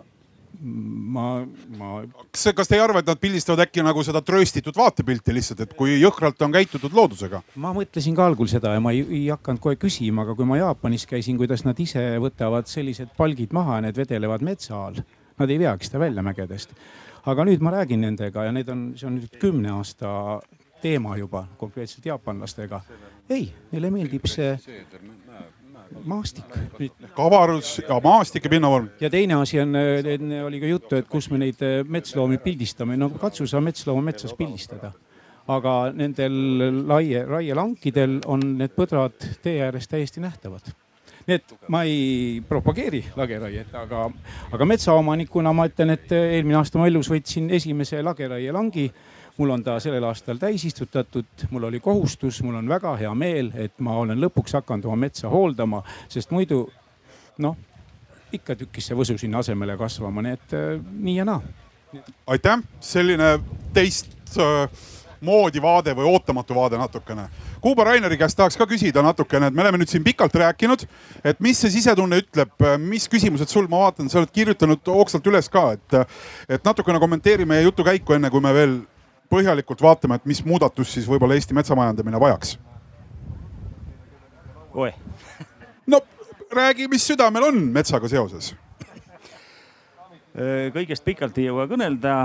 ma, ma. kas, kas te ei arva, et nad pildistavad äkki nagu seda trööstitud vaatepilti lihtsalt, et kui jõhkralt on käitutud loodusega? ma mõtlesin ka algul seda ja ma ei, ei hakanud kohe küsima, aga kui ma Jaapanis käisin, kuidas nad ise võtavad sellised palgid maha ja need vedelevad metsa all. Nad ei veagi seda välja mägedest. aga nüüd ma räägin nendega ja need on, see on nüüd kümne aasta teema juba konkreetselt jaapanlastega. ei, neile meeldib see maastik. kavarus ja maastik ja pinnavorm. ja teine asi on, enne oli ka juttu, et kus me neid eh, metsloomi pildistame, no katsu sa metslooma metsas pildistada. aga nendel laie, raielankidel on need põdrad tee ääres täiesti nähtavad nii et ma ei propageeri lageraiet, aga, aga metsaomanikuna ma ütlen, et eelmine aasta ma elus võtsin esimese lageraielangi mul on ta sellel aastal täis istutatud, mul oli kohustus, mul on väga hea meel, et ma olen lõpuks hakanud oma metsa hooldama, sest muidu noh, ikka tükkis see võsu sinna asemele kasvama, nii et äh, nii ja naa. aitäh, selline teist äh, moodi vaade või ootamatu vaade natukene Kuuba Raineri käest tahaks ka küsida natukene, et me oleme nüüd siin pikalt rääkinud, et mis see sisetunne ütleb, mis küsimused sul, ma vaatan, sa oled kirjutanud hoogsalt üles ka, et, et natukene kommenteeri meie jutukäiku, enne kui me veel põhjalikult vaatame, et mis muudatust siis võib-olla Eesti metsamajandamine vajaks. oe. no räägi, mis südamel on metsaga seoses kõigest pikalt ei jõua kõnelda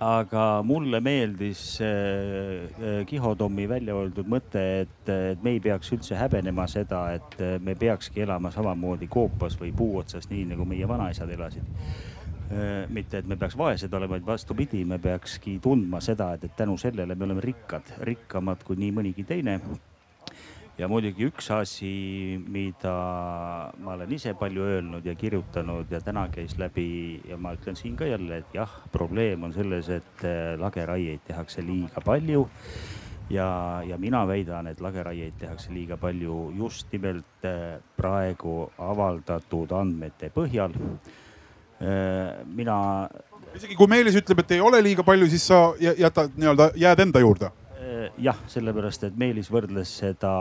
aga mulle meeldis äh, Kiho Tommi välja öeldud mõte, et, et me ei peaks üldse häbenema seda, et äh, me peakski elama samamoodi koopas või puu otsas, nii nagu meie vanaisad elasid. Äh, mitte, et me peaks vaesed olema, vaid vastupidi, me peakski tundma seda, et, et tänu sellele me oleme rikkad, rikkamad kui nii mõnigi teine ja muidugi üks asi, mida ma olen ise palju öelnud ja kirjutanud ja täna käis läbi ja ma ütlen siin ka jälle, et jah, probleem on selles, et äh, lageraieid tehakse liiga palju ja, ja mina väidan, et lageraieid tehakse liiga palju just nimelt äh, praegu avaldatud andmete põhjal. Äh, mina. isegi kui Meelis ütleb, et ei ole liiga palju, siis sa jätad nii-öelda, jääd enda juurde? jah, sellepärast et Meelis võrdles seda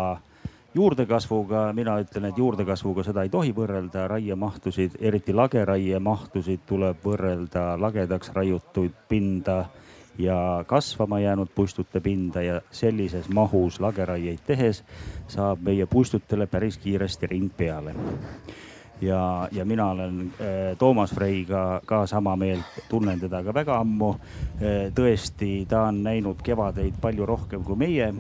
juurdekasvuga, mina ütlen, et juurdekasvuga seda ei tohi võrrelda, raiemahtusid, eriti lageraiemahtusid tuleb võrrelda lagedaks raiutud pinda ja kasvama jäänud puistute pinda ja sellises mahus lageraieid tehes saab meie puistutele päris kiiresti ring peale ja, ja mina olen äh, Toomas Freiga ka sama meelt, tunnen teda ka väga ammu äh,. tõesti, ta on näinud kevadeid palju rohkem kui meie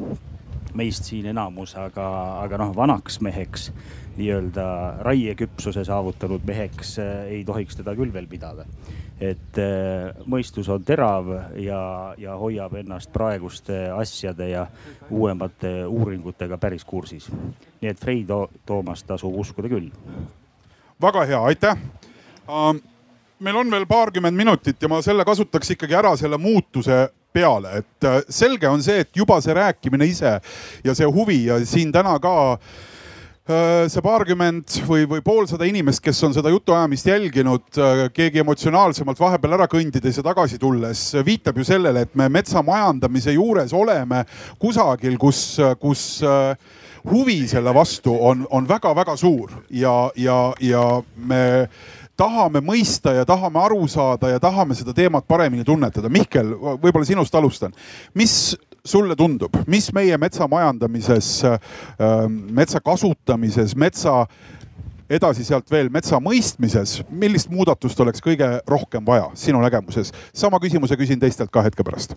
meist siin enamus, aga, aga noh, vanaks meheks, nii-öelda raieküpsuse saavutanud meheks äh, ei tohiks teda küll veel pidada. et mõistus on terav ja, ja hoiab ennast praeguste asjade ja uuemate uuringutega päris kursis. nii et Freido Toomast tasub uskuda küll. Väga hea, aitäh. Um meil on veel paarkümmend minutit ja ma selle kasutaks ikkagi ära selle muutuse peale, et äh, selge on see, et juba see rääkimine ise ja see huvi ja siin täna ka äh, see paarkümmend või, või poolsada inimest, kes on seda jutuajamist jälginud, äh, keegi emotsionaalsemalt vahepeal ära kõndides ja tagasi tulles, viitab ju sellele, et me metsa majandamise juures oleme kusagil, kus, kus huvi selle vastu on, on väga-väga suur ja, ja, ja me tahame mõista ja tahame aru saada ja tahame seda teemat paremini tunnetada. Mihkel, võib-olla sinust alustan. mis sulle tundub, mis meie metsa majandamises, ähm, metsa kasutamises, metsa edasi sealt veel metsa mõistmises, millist muudatust oleks kõige rohkem vaja sinu nägemuses? sama küsimuse küsin teistelt ka hetke pärast.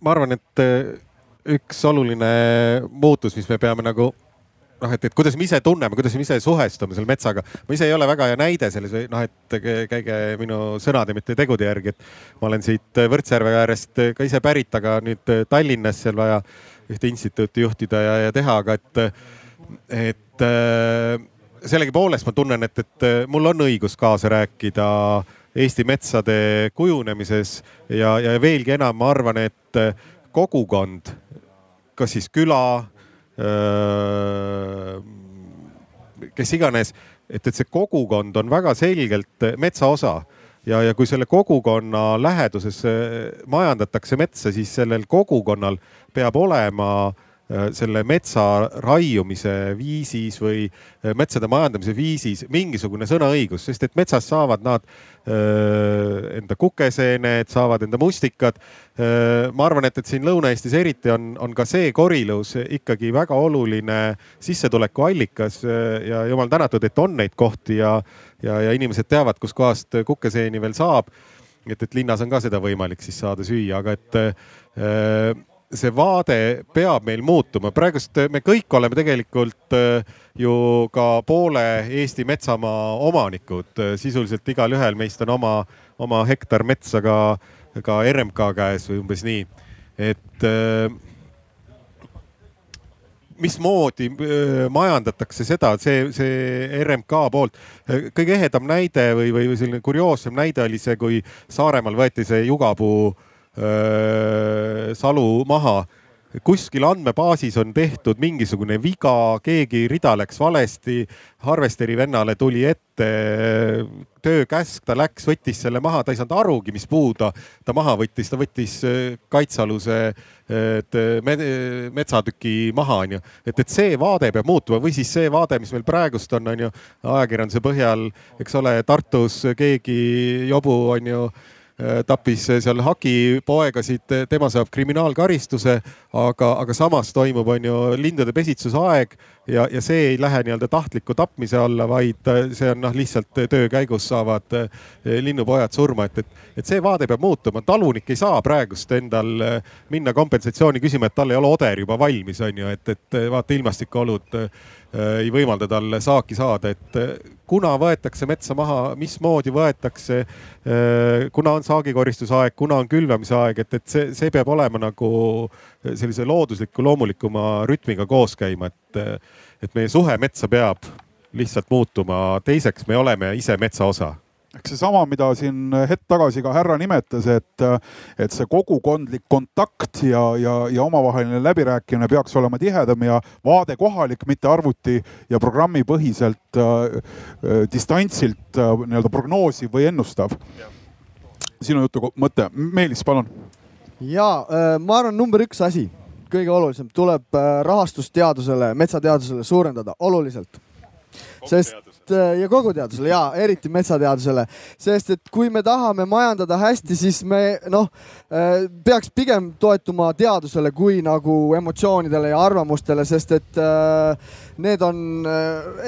ma arvan, et üks oluline muutus, mis me peame nagu noh, et, et kuidas me ise tunneme, kuidas me ise suhestume selle metsaga. ma ise ei ole väga hea näide selles või noh, et käige minu sõnade, mitte tegude järgi, et ma olen siit Võrtsjärve äärest ka ise pärit, aga nüüd Tallinnas seal vaja ühte instituuti juhtida ja, ja teha, aga et, et sellegipoolest ma tunnen, et, et mul on õigus kaasa rääkida Eesti metsade kujunemises ja, ja veelgi enam, ma arvan, et kogukond, kas siis küla kes iganes, et, et see kogukond on väga selgelt metsa osa ja, ja kui selle kogukonna läheduses majandatakse metsa, siis sellel kogukonnal peab olema Äh, selle metsa raiumise viisis või äh, metsade majandamise viisis mingisugune sõnaõigus, sest et metsas saavad nad öö, äh, enda kukeseened, saavad enda mustikad. ma arvan, et, et siin Lõuna-Eestis eriti on, on ka see korilus ikkagi väga oluline sissetulekuallikas ja jumal tänatud, et on neid kohti ja, ja, ja inimesed teavad, kuskohast kukeseeni veel saab. et, et linnas on ka seda võimalik siis saada süüa, aga et öö, see vaade peab meil muutuma, praegust me kõik oleme tegelikult äh, ju ka poole Eesti metsamaa omanikud, sisuliselt igalühel meist on oma, oma hektar metsa ka, ka RMK käes või umbes nii, et äh, mismoodi äh, majandatakse seda, see, see RMK poolt. kõige ehedam näide või, või selline kurioossem näide oli see, kui Saaremaal võeti see jugapuu äh, salu maha kuskil andmebaasis on tehtud mingisugune viga, keegi rida läks valesti, harvesteri vennale tuli ette töökäsk, ta läks, võttis selle maha, ta ei saanud arugi, mis puu ta, ta maha võttis, ta võttis kaitsealuse et me, metsatüki maha, onju. et, et see vaade peab muutuma või siis see vaade, mis meil praegust on, onju, ajakirjanduse põhjal, eks ole, Tartus keegi jobu, onju Äh, tappis seal hakipoegasid, tema saab kriminaalkaristuse, aga, aga samas toimub, on ju lindude pesitsusaeg ja, ja see ei lähe nii-öelda tahtliku tapmise alla, vaid see on noh, lihtsalt töö käigus saavad äh, linnupojad surma, et, et, et see vaade peab muutuma. talunik ei saa praegust endal äh, minna kompensatsiooni küsima, et tal ei ole oder juba valmis, on ju, et, et vaata ilmastikuolud Äh, ei võimalda tal saaki saada, et äh, kuna võetakse metsa maha, mismoodi võetakse, äh, kuna on saagikoristusaeg, kuna on külvamise aeg, et, et see, see peab olema nagu sellise loodusliku, loomulikuma rütmiga koos käima, et, et meie suhe metsa peab lihtsalt muutuma. teiseks, me oleme ise metsa osa eks seesama, mida siin hetk tagasi ka härra nimetas, et, et see kogukondlik kontakt ja, ja, ja omavaheline läbirääkimine peaks olema tihedam ja vaade kohalik, mitte arvuti ja programmipõhiselt äh, distantsilt äh, nii-öelda prognoosiv või ennustav. sinu jutu mõte, Meelis, palun. ja äh, ma arvan, number üks asi, kõige olulisem, tuleb äh, rahastust teadusele, metsateadusele suurendada oluliselt. sest Äh, ja kogu teadusele ja eriti metsateadusele, sest et kui me tahame majandada hästi, siis me noh, äh, peaks pigem toetuma teadusele kui nagu emotsioonidele ja arvamustele, sest et äh, need on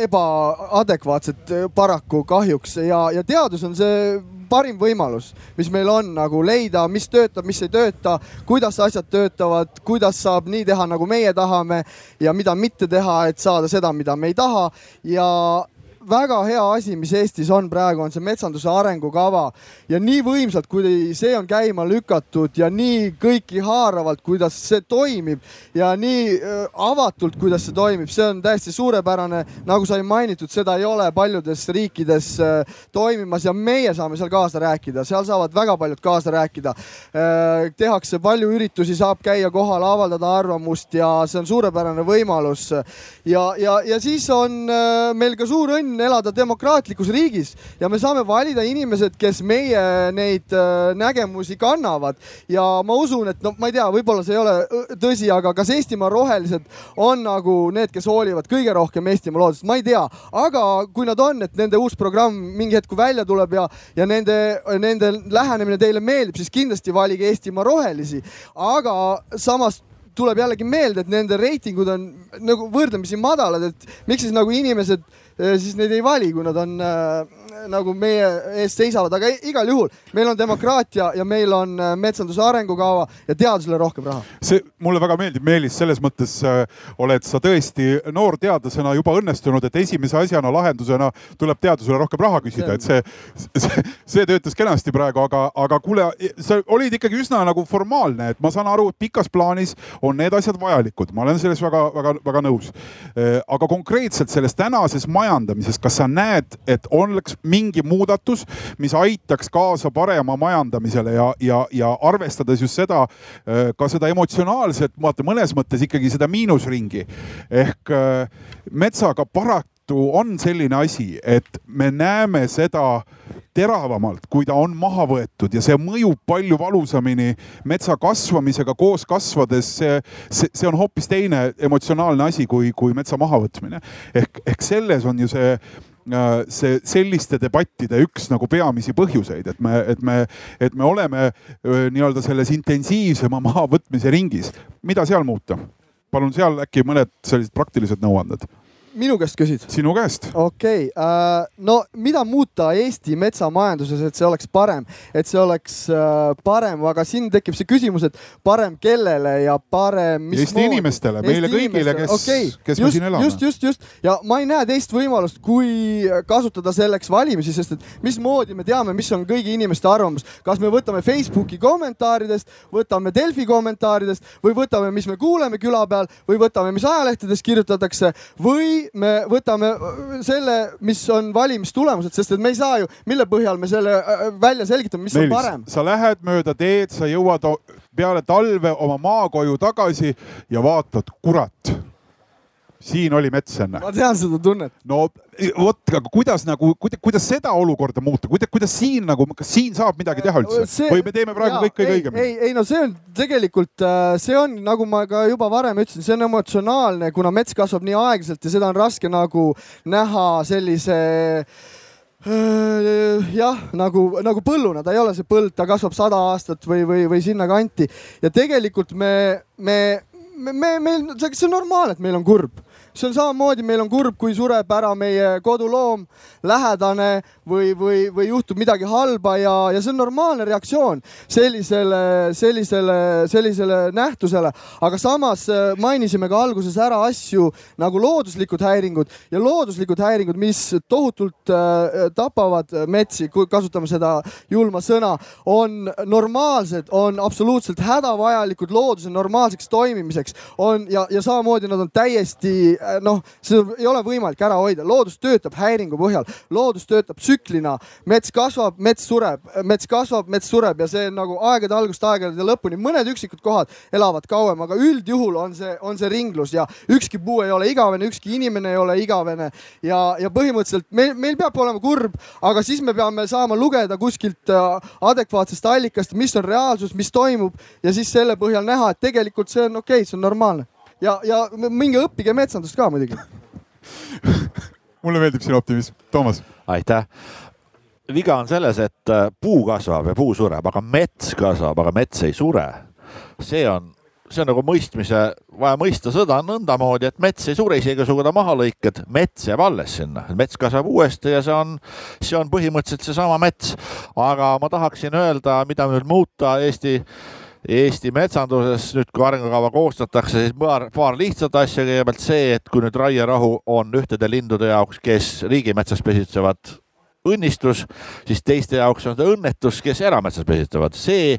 ebaadekvaatsed paraku kahjuks. Ja, ja teadus on see parim võimalus, mis meil on nagu leida, mis töötab, mis ei tööta, kuidas asjad töötavad, kuidas saab nii teha, nagu meie tahame ja mida mitte teha, et saada seda, mida me ei taha. Ja väga hea asi, mis Eestis on praegu, on see metsanduse arengukava ja nii võimsalt, kui see on käima lükatud ja nii kõiki haaravalt, kuidas see toimib ja nii äh, avatult, kuidas see toimib, see on täiesti suurepärane. nagu sai mainitud, seda ei ole paljudes riikides äh, toimimas ja meie saame seal kaasa rääkida, seal saavad väga paljud kaasa rääkida. Äh, tehakse palju üritusi, saab käia kohal, avaldada arvamust ja see on suurepärane võimalus. ja, ja, ja siis on meil ka suur õnn on elada demokraatlikus riigis ja me saame valida inimesed, kes meie neid äh, nägemusi kannavad. ja ma usun, et no ma ei tea, võib-olla see ei ole äh, tõsi, aga kas Eestimaa rohelised on nagu need, kes hoolivad kõige rohkem Eestimaa loodusest, ma ei tea. aga kui nad on, et nende uus programm mingi hetk välja tuleb ja, ja nende, nende lähenemine teile meeldib, siis kindlasti valige Eestimaa rohelisi. aga samas tuleb jällegi meelde, et nende reitingud on nagu võrdlemisi madalad, et miks siis nagu inimesed siis neid ei vali, kui nad on äh, nagu meie eest seisavad, aga igal juhul meil on demokraatia ja meil on äh, metsanduse arengukava ja teadusele rohkem raha. see mulle väga meeldib, Meelis, selles mõttes äh, oled sa tõesti noorteadlasena juba õnnestunud, et esimese asjana lahendusena tuleb teadusele rohkem raha küsida, et see, see, see töötas kenasti praegu, aga, aga kuule, sa olid ikkagi üsna nagu formaalne, et ma saan aru, et pikas plaanis on need asjad vajalikud, ma olen selles väga-väga-väga nõus. Äh, aga konkreetselt selles tänases majandamises, kas sa näed, et oleks mingi muudatus, mis aitaks kaasa parema majandamisele ja, ja, ja arvestades just seda, äh, ka seda emotsionaalset, vaata mõnes mõttes ikkagi seda miinusringi ehk äh, metsaga paraku on selline asi, et me näeme seda teravamalt, kui ta on maha võetud ja see mõjub palju valusamini metsa kasvamisega koos kasvades. see, see, see on hoopis teine emotsionaalne asi kui, kui metsa mahavõtmine. ehk, ehk selles on ju see see selliste debattide üks nagu peamisi põhjuseid, et me, et me, et me oleme äh, nii-öelda selles intensiivsema mahavõtmise ringis. mida seal muuta? palun seal äkki mõned sellised praktilised nõuanded minu käest küsid? sinu käest. okei okay, äh,, no mida muuta Eesti metsamajanduses, et see oleks parem, et see oleks äh, parem, aga siin tekib see küsimus, et parem kellele ja parem. Eesti moodi? inimestele, meile kõigile, kes okay., kes just, me siin elame. just, just, just ja ma ei näe teist võimalust, kui kasutada selleks valimisi, sest et mismoodi me teame, mis on kõigi inimeste arvamus, kas me võtame Facebooki kommentaaridest, võtame Delfi kommentaaridest või võtame, mis me kuuleme küla peal või võtame, mis ajalehtedes kirjutatakse või või me võtame äh, selle, mis on valimistulemused, sest et me ei saa ju, mille põhjal me selle äh, välja selgitame, mis Meelis, on parem. sa lähed mööda teed, sa jõuad peale talve oma maakoju tagasi ja vaatad, kurat siin oli mets enne. ma tean seda tunnet. no vot, aga kuidas nagu, kuidas, seda olukorda muuta, kuidas, kuidas siin nagu, kas siin saab midagi teha üldse see, või me teeme praegu jaa, kõik kõige õigemini? ei, ei no see on tegelikult, see on nagu ma ka juba varem ütlesin, see on emotsionaalne, kuna mets kasvab nii aeglaselt ja seda on raske nagu näha sellise jah, nagu, nagu põlluna, ta ei ole see põld, ta kasvab sada aastat või, või, või sinnakanti ja tegelikult me, me, me, me, meil, see on normaalne, et meil on kurb see on samamoodi, meil on kurb, kui sureb ära meie koduloom, lähedane või, või, või juhtub midagi halba ja, ja see on normaalne reaktsioon sellisele, sellisele, sellisele nähtusele. aga samas äh, mainisime ka alguses ära asju nagu looduslikud häiringud ja looduslikud häiringud, mis tohutult äh, tapavad metsi, kui kasutame seda julma sõna, on normaalsed, on absoluutselt hädavajalikud looduse normaalseks toimimiseks, on ja, ja samamoodi nad on täiesti Äh, noh, seda ei ole võimalik ära hoida, loodus töötab häiringu põhjal, loodus töötab tsüklina, mets kasvab, mets sureb, mets kasvab, mets sureb ja see nagu aegade algust aegade lõpuni, mõned üksikud kohad elavad kauem, aga üldjuhul on see, on see ringlus ja ükski puu ei ole igavene, ükski inimene ei ole igavene. Ja, ja põhimõtteliselt meil, meil peab olema kurb, aga siis me peame saama lugeda kuskilt äh, adekvaatsest allikast, mis on reaalsus, mis toimub ja siis selle põhjal näha, et tegelikult see on okei okay,, see on normaalne ja, ja minge õppige metsandust ka muidugi mulle meeldib sinu optimism, Toomas. aitäh viga on selles, et äh, puu kasvab ja puu sureb, aga mets kasvab, aga mets ei sure. see on, see on nagu mõistmise, vaja mõista seda nõndamoodi, et mets ei sure, isegi kui ta maha lõikad, mets jääb alles sinna, mets kasvab uuesti ja see on, see on põhimõtteliselt seesama mets. aga ma tahaksin öelda, mida nüüd muuta Eesti Eesti metsanduses nüüd, kui arengukava koostatakse, siis paar, paar lihtsat asja. kõigepealt see, et kui nüüd raierahu on ühtede lindude jaoks, kes riigimetsas pesitsevad õnnistus, siis teiste jaoks on see õnnetus, kes erametsas pesitsevad. see,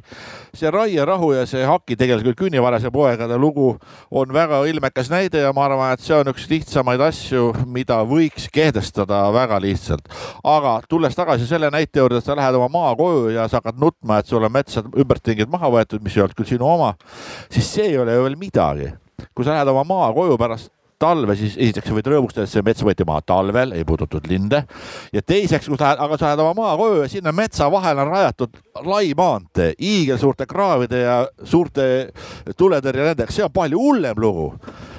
see raierahu ja see haki tegelikult künnivarase poegade lugu on väga ilmekas näide ja ma arvan, et see on üks lihtsamaid asju, mida võiks kehtestada väga lihtsalt. aga tulles tagasi selle näite juurde, et sa lähed oma maakoju ja sa hakkad nutma, et sul on metsa ümbertingid maha võetud, mis ei olnud küll sinu oma, siis see ei ole ju veel midagi kui sa lähed oma maakoju pärast talve, siis esiteks sa võid rõõmustada, et see mets võeti maha talvel, ei puudutud linde. ja teiseks, kui sa lähed, aga sa lähed oma maakoju ja sinna metsa vahele on rajatud lai maantee, hiigelsuurte kraavide ja suurte tuletõrjenäidajaks, see on palju hullem lugu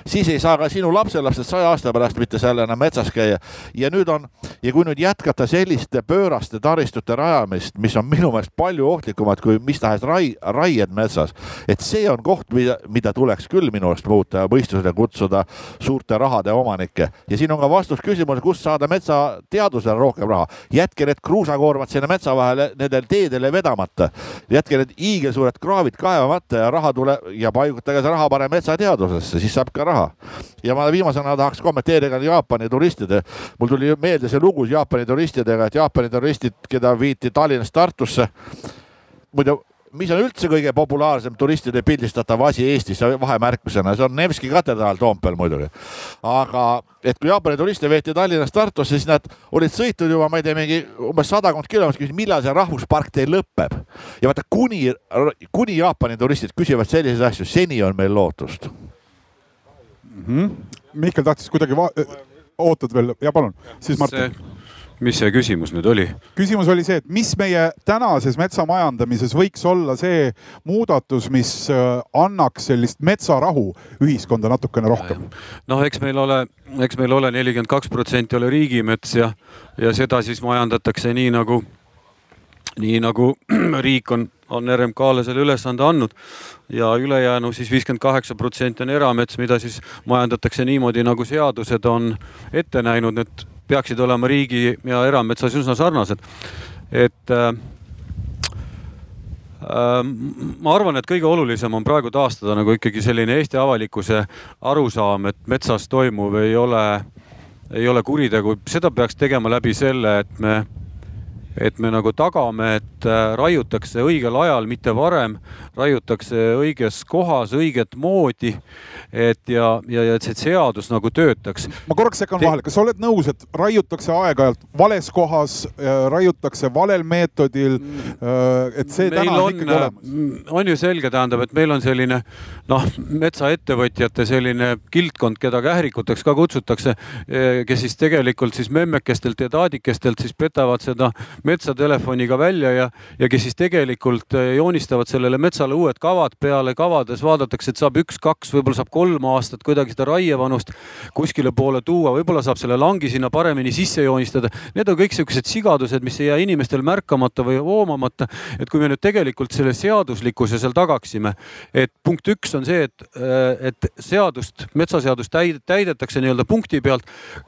siis ei saa ka sinu lapselapsed saja aasta pärast mitte seal enam metsas käia. ja nüüd on ja kui nüüd jätkata selliste pööraste taristute rajamist, mis on minu meelest palju ohtlikumad kui mis tahes rai, raied metsas, et see on koht, mida, mida tuleks küll minu arust muuta ja mõistusele kutsuda suurte rahade omanikke. ja siin on ka vastus küsimusele, kust saada metsateadusele rohkem raha. jätke need kruusakoormad sinna metsa vahele, nendele teedele vedamata. jätke need hiigelsuured kraavid kaevamata ja raha tuleb ja paigutage see raha parem metsateadusesse, siis saab ka raha raha. ja ma viimasena tahaks kommenteerida Jaapani turistide, mul tuli meelde see lugu Jaapani turistidega, et Jaapani turistid, keda viiti Tallinnast Tartusse. muidu mis on üldse kõige populaarsem turistide pildistatav asi Eestis vahemärkusena, see on Nevski katedraal Toompeal muidugi. aga et kui Jaapani turiste veeti Tallinnast Tartusse, siis nad olid sõitnud juba, ma ei tea, mingi umbes sadakond kilomeetrit, millal see rahvuspark teil lõpeb. ja vaata, kuni, kuni Jaapani turistid küsivad selliseid asju, seni on meil lootust mm. -hmm. Mihkel tahtis kuidagi va-, ootad veel, ja palun, siis Martin mis see küsimus nüüd oli? küsimus oli see, et mis meie tänases metsamajandamises võiks olla see muudatus, mis äh, annaks sellist metsarahu ühiskonda natukene rohkem? noh, eks meil ole, eks meil ole nelikümmend kaks protsenti ole riigimets ja, ja seda siis majandatakse nii nagu, nii nagu riik on on RMK-le selle ülesande andnud. Ja ülejäänu siis viiskümmend kaheksa protsenti on eramets, mida siis majandatakse niimoodi, nagu seadused on ette näinud, need peaksid olema riigi ja erametsas üsna sarnased. et äh, äh, ma arvan, et kõige olulisem on praegu taastada nagu ikkagi selline Eesti avalikkuse arusaam, et metsas toimuv ei ole, ei ole kuritegu, seda peaks tegema läbi selle, et me et me nagu tagame, et äh, raiutakse õigel ajal, mitte varem, raiutakse õiges kohas, õiget moodi. et ja, ja, ja et see seadus nagu töötaks. ma korraks sekkan vahele, kas sa oled nõus, et raiutakse aeg-ajalt vales kohas, raiutakse valel meetodil? et see meil täna on on, ikkagi olemas? on ju selge, tähendab, et meil on selline noh, metsaettevõtjate selline kildkond, keda kährikuteks ka kutsutakse, kes siis tegelikult siis memmekestelt ja taadikestelt siis petavad seda metsatelefoniga välja ja, ja kes siis tegelikult joonistavad sellele metsale uued kavad peale. kavades vaadatakse, et saab üks-kaks, võib-olla saab kolm aastat kuidagi seda raievanust kuskile poole tuua, võib-olla saab selle langi sinna paremini sisse joonistada. Need on kõik siuksed sigadused, mis ei jää inimestel märkamata või hoomamata. et kui me nüüd tegelikult selle seaduslikkuse seal tagaksime, et punkt üks on see, et, et seadust, metsaseadust täidetakse nii-öelda punkti pealt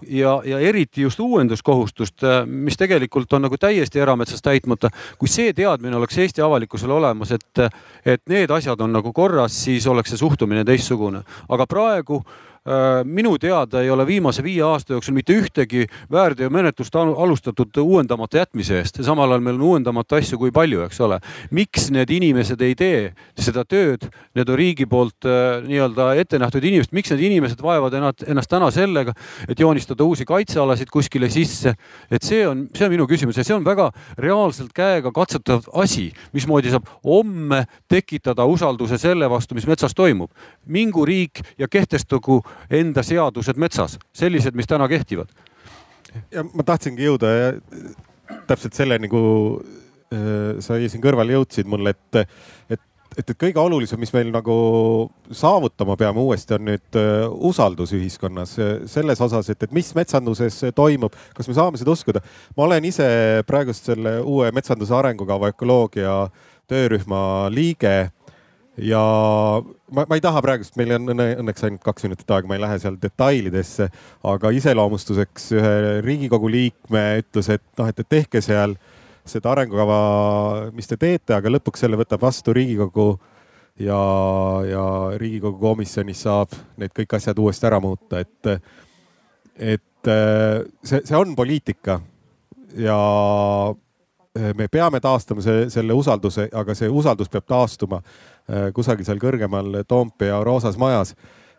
ja, ja eriti just uuenduskohustust, mis tegelikult on nagu täiesti erametsas täitmata. kui see teadmine oleks Eesti avalikkusel olemas, et, et need asjad on nagu korras, siis oleks see suhtumine teistsugune. aga praegu minu teada ei ole viimase viie aasta jooksul mitte ühtegi väärteomenetlust alustatud uuendamata jätmise eest samal ajal meil on uuendamata asju kui palju, eks ole. miks need inimesed ei tee seda tööd, need on riigi poolt äh, nii-öelda ette nähtud inimesed, miks need inimesed ennast, ennast täna sellega, et joonistada uusi kaitsealasid kuskile sisse. et see on, see on minu küsimus ja see on väga reaalselt käega katsetav asi, mismoodi saab homme tekitada usalduse selle vastu, mis metsas toimub. mingu riik ja kehtestagu enda seadused metsas, sellised, mis täna kehtivad. ja ma tahtsingi jõuda täpselt selleni, kuhu äh, sa siin kõrval jõudsid mulle, et, et, et, et kõige olulisem, mis meil nagu saavutama peame uuesti, on nüüd äh, usaldus ühiskonnas selles osas, et, et mis metsanduses toimub, kas me saame seda uskuda. ma olen ise praegust selle uue metsanduse arengukava ökoloogia töörühma liige ja ma, ma ei taha praegust, meil on õnne, õnneks ainult kaks minutit aega, ma ei lähe seal detailidesse, aga iseloomustuseks ühe Riigikogu liikme ütles, et noh, et, tehke seal seda arengukava, mis te teete, aga lõpuks selle võtab vastu Riigikogu ja, ja Riigikogu komisjonis saab need kõik asjad uuesti ära muuta, et, et see, see on poliitika. Ja me peame taastama see, selle usalduse, aga see usaldus peab taastuma Äh, kusagil seal kõrgemal Toompea roosas majas.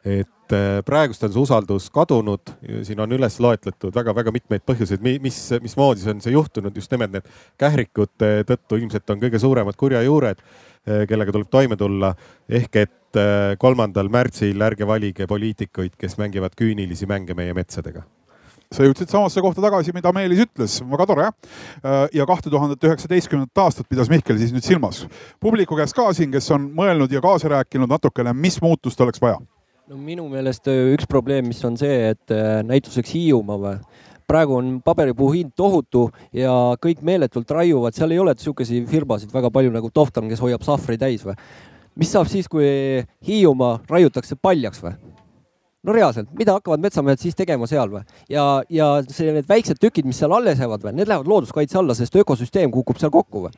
et äh, praegust on see usaldus kadunud, siin on üles loetletud väga-väga mitmeid põhjuseid, mis, mismoodi see on see juhtunud, just nimelt need kährikute tõttu ilmselt on kõige suuremad kurjajuured, äh, kellega tuleb toime tulla. ehk et kolmandal märtsil ärge valige poliitikuid, kes mängivad küünilisi mänge meie metsadega sa jõudsid samasse kohta tagasi, mida Meelis ütles, väga tore jah. ja kahte tuhandet üheksateistkümnendat aastat pidas Mihkel siis nüüd silmas. publiku käest ka siin, kes on mõelnud ja kaasa rääkinud natukene, mis muutust oleks vaja? no minu meelest äh, üks probleem, mis on see, et äh, näituseks Hiiumaa või praegu on paberipuu hind tohutu ja kõik meeletult raiuvad, seal ei ole sihukesi firmasid väga palju nagu Tohtan, kes hoiab sahvri täis või. mis saab siis, kui Hiiumaa raiutakse paljaks või? No reaalselt, mida hakkavad metsamehed siis tegema seal või? ja, ja see, need väiksed tükid, mis seal alles jäävad või, need lähevad looduskaitse alla, sest ökosüsteem kukub seal kokku või?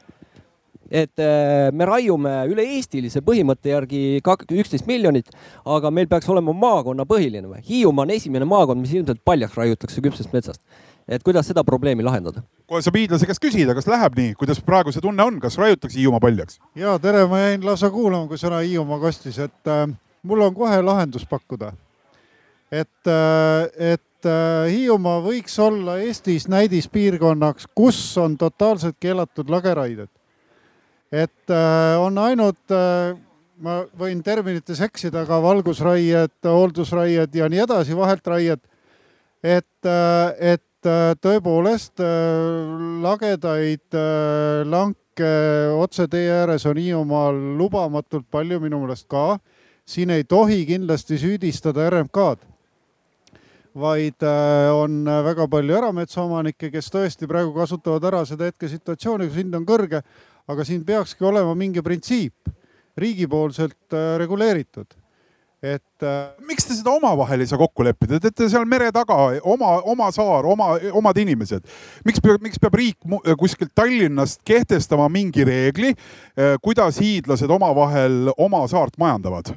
et äh, me raiume üle-eestilise põhimõtte järgi üksteist miljonit, aga meil peaks olema maakonnapõhiline või? Hiiumaa on esimene maakond, mis ilmselt paljaks raiutakse küpsest metsast. et kuidas seda probleemi lahendada? kohe saab hiidlase käest küsida, kas läheb nii, kuidas praegu see tunne on, kas raiutakse Hiiumaa paljaks? ja tere, ma jäin lausa kuulama, kui sõna Hiiumaa kostis, et äh, mul on kohe lahendus pakkuda et, äh, et äh, Hiiumaa võiks olla Eestis näidispiirkonnaks, kus on totaalselt keelatud lageraided. et äh, on ainult, ma võin terminites eksida, aga valgusraied, hooldusraied ja nii edasi, vahelt raied. et, et tõepoolest lagedaid lanke otsetee ääres on Hiiumaal lubamatult palju minu meelest ka. siin ei tohi kindlasti süüdistada RMK-d vaid äh, on väga palju erametsaomanikke, kes tõesti praegu kasutavad ära seda hetkesituatsiooni, kus hind on kõrge, aga siin peakski olema mingi printsiip riigipoolselt äh, reguleeritud et äh.... miks te seda omavahel ei saa kokku leppida, te teete seal mere taga oma, oma saar, oma, omad inimesed. miks peab, miks peab riik kuskilt Tallinnast kehtestama mingi reegli, kuidas hiidlased omavahel oma saart majandavad?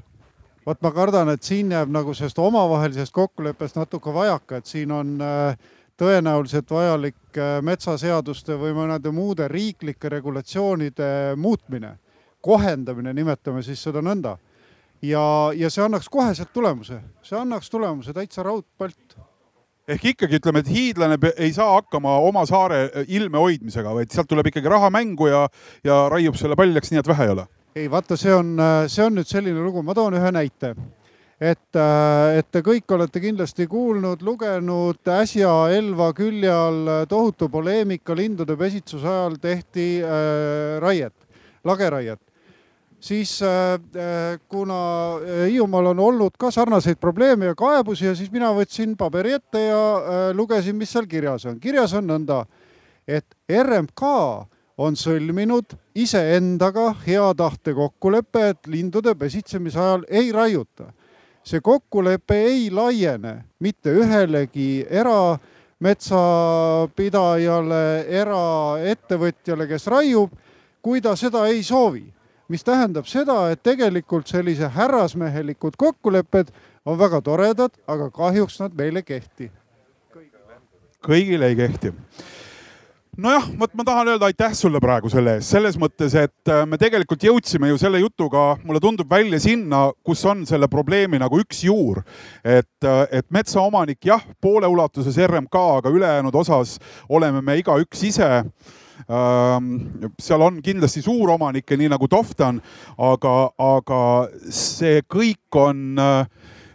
Vot ma kardan, et siin jääb nagu sellest omavahelisest kokkuleppest natuke vajaka, et siin on äh, tõenäoliselt vajalik äh, metsaseaduste või mõnede muude riiklike regulatsioonide muutmine, kohendamine, nimetame siis seda nõnda. ja, ja see annaks koheselt tulemuse, see annaks tulemuse täitsa raudpalt ehk ikkagi ütleme, et hiidlane ei saa hakkama oma saare äh, ilme hoidmisega, vaid sealt tuleb ikkagi raha mängu ja, ja raiub selle paljaks, nii et vähe ei ole. Ei vaata, see on, äh, see on nüüd selline lugu, ma toon ühe näite. Et, äh, et te kõik olete kindlasti kuulnud, lugenud, äsja Elva külje all tohutu poleemika lindude pesitsuse ajal tehti äh, raiet, lageraiet. Siis äh, äh kuna Hiiumaal on olnud ka sarnaseid probleeme ja kaebusi ja siis mina võtsin paberi ette ja äh, lugesin, mis seal kirjas on. kirjas on nõnda, et RMK on sõlminud iseendaga hea tahte kokkuleppe, et lindude pesitsemise ajal ei raiuta see kokkulepe ei laiene mitte ühelegi erametsapidajale, eraettevõtjale, kes raiub, kui ta seda ei soovi. mis tähendab seda, et tegelikult sellise härrasmehelikud kokkulepped on väga toredad, aga kahjuks nad meil ei kehti. kõigile ei kehti nojah, vot ma tahan öelda aitäh sulle praegu selle eest, selles mõttes, et äh, me tegelikult jõudsime ju selle jutuga, mulle tundub välja sinna, kus on selle probleemi nagu üks juur. et, äh, et metsaomanik jah, poole ulatuses RMK, aga ülejäänud osas oleme me igaüks ise seal on kindlasti suuromanikke, nii nagu Toftan, aga, aga see kõik on äh,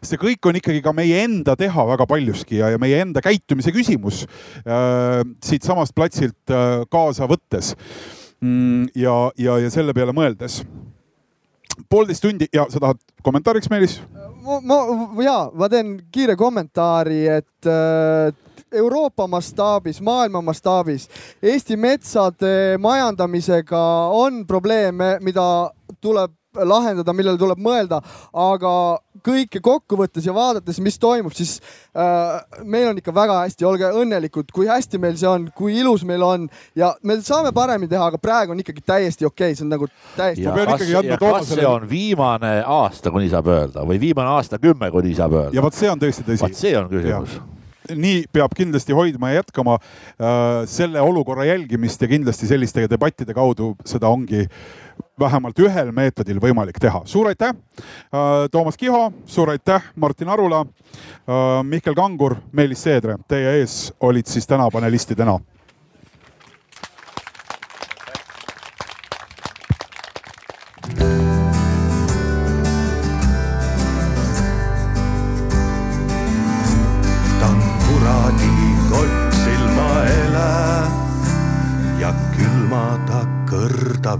see kõik on ikkagi ka meie enda teha väga paljuski ja, ja meie enda käitumise küsimus äh, siitsamast platsilt äh, kaasa võttes mm,. ja, ja, ja selle peale mõeldes. poolteist tundi ja sa tahad kommentaariks, Meelis? ma, ma ja ma teen kiire kommentaari, et äh, Euroopa mastaabis, maailma mastaabis Eesti metsade majandamisega on probleeme, mida tuleb lahendada, millele tuleb mõelda, aga kõike kokku võttes ja vaadates, mis toimub, siis äh, meil on ikka väga hästi, olge õnnelikud, kui hästi meil see on, kui ilus meil on ja me saame paremini teha, aga praegu on ikkagi täiesti okei okay., see on nagu täiesti. kas, ja kas see on viimane aasta, kuni saab öelda või viimane aastakümme, kuni saab öelda? ja vot see on tõesti tõsi. vot see on küsimus nii peab kindlasti hoidma ja jätkama äh, selle olukorra jälgimist ja kindlasti selliste debattide kaudu seda ongi äh, vähemalt ühel meetodil võimalik teha. suur aitäh, äh, Toomas Kiho, suur aitäh, Martin Arula, äh, Mihkel Kangur, Meelis Seedre, teie ees olid siis täna panelistidena. Ta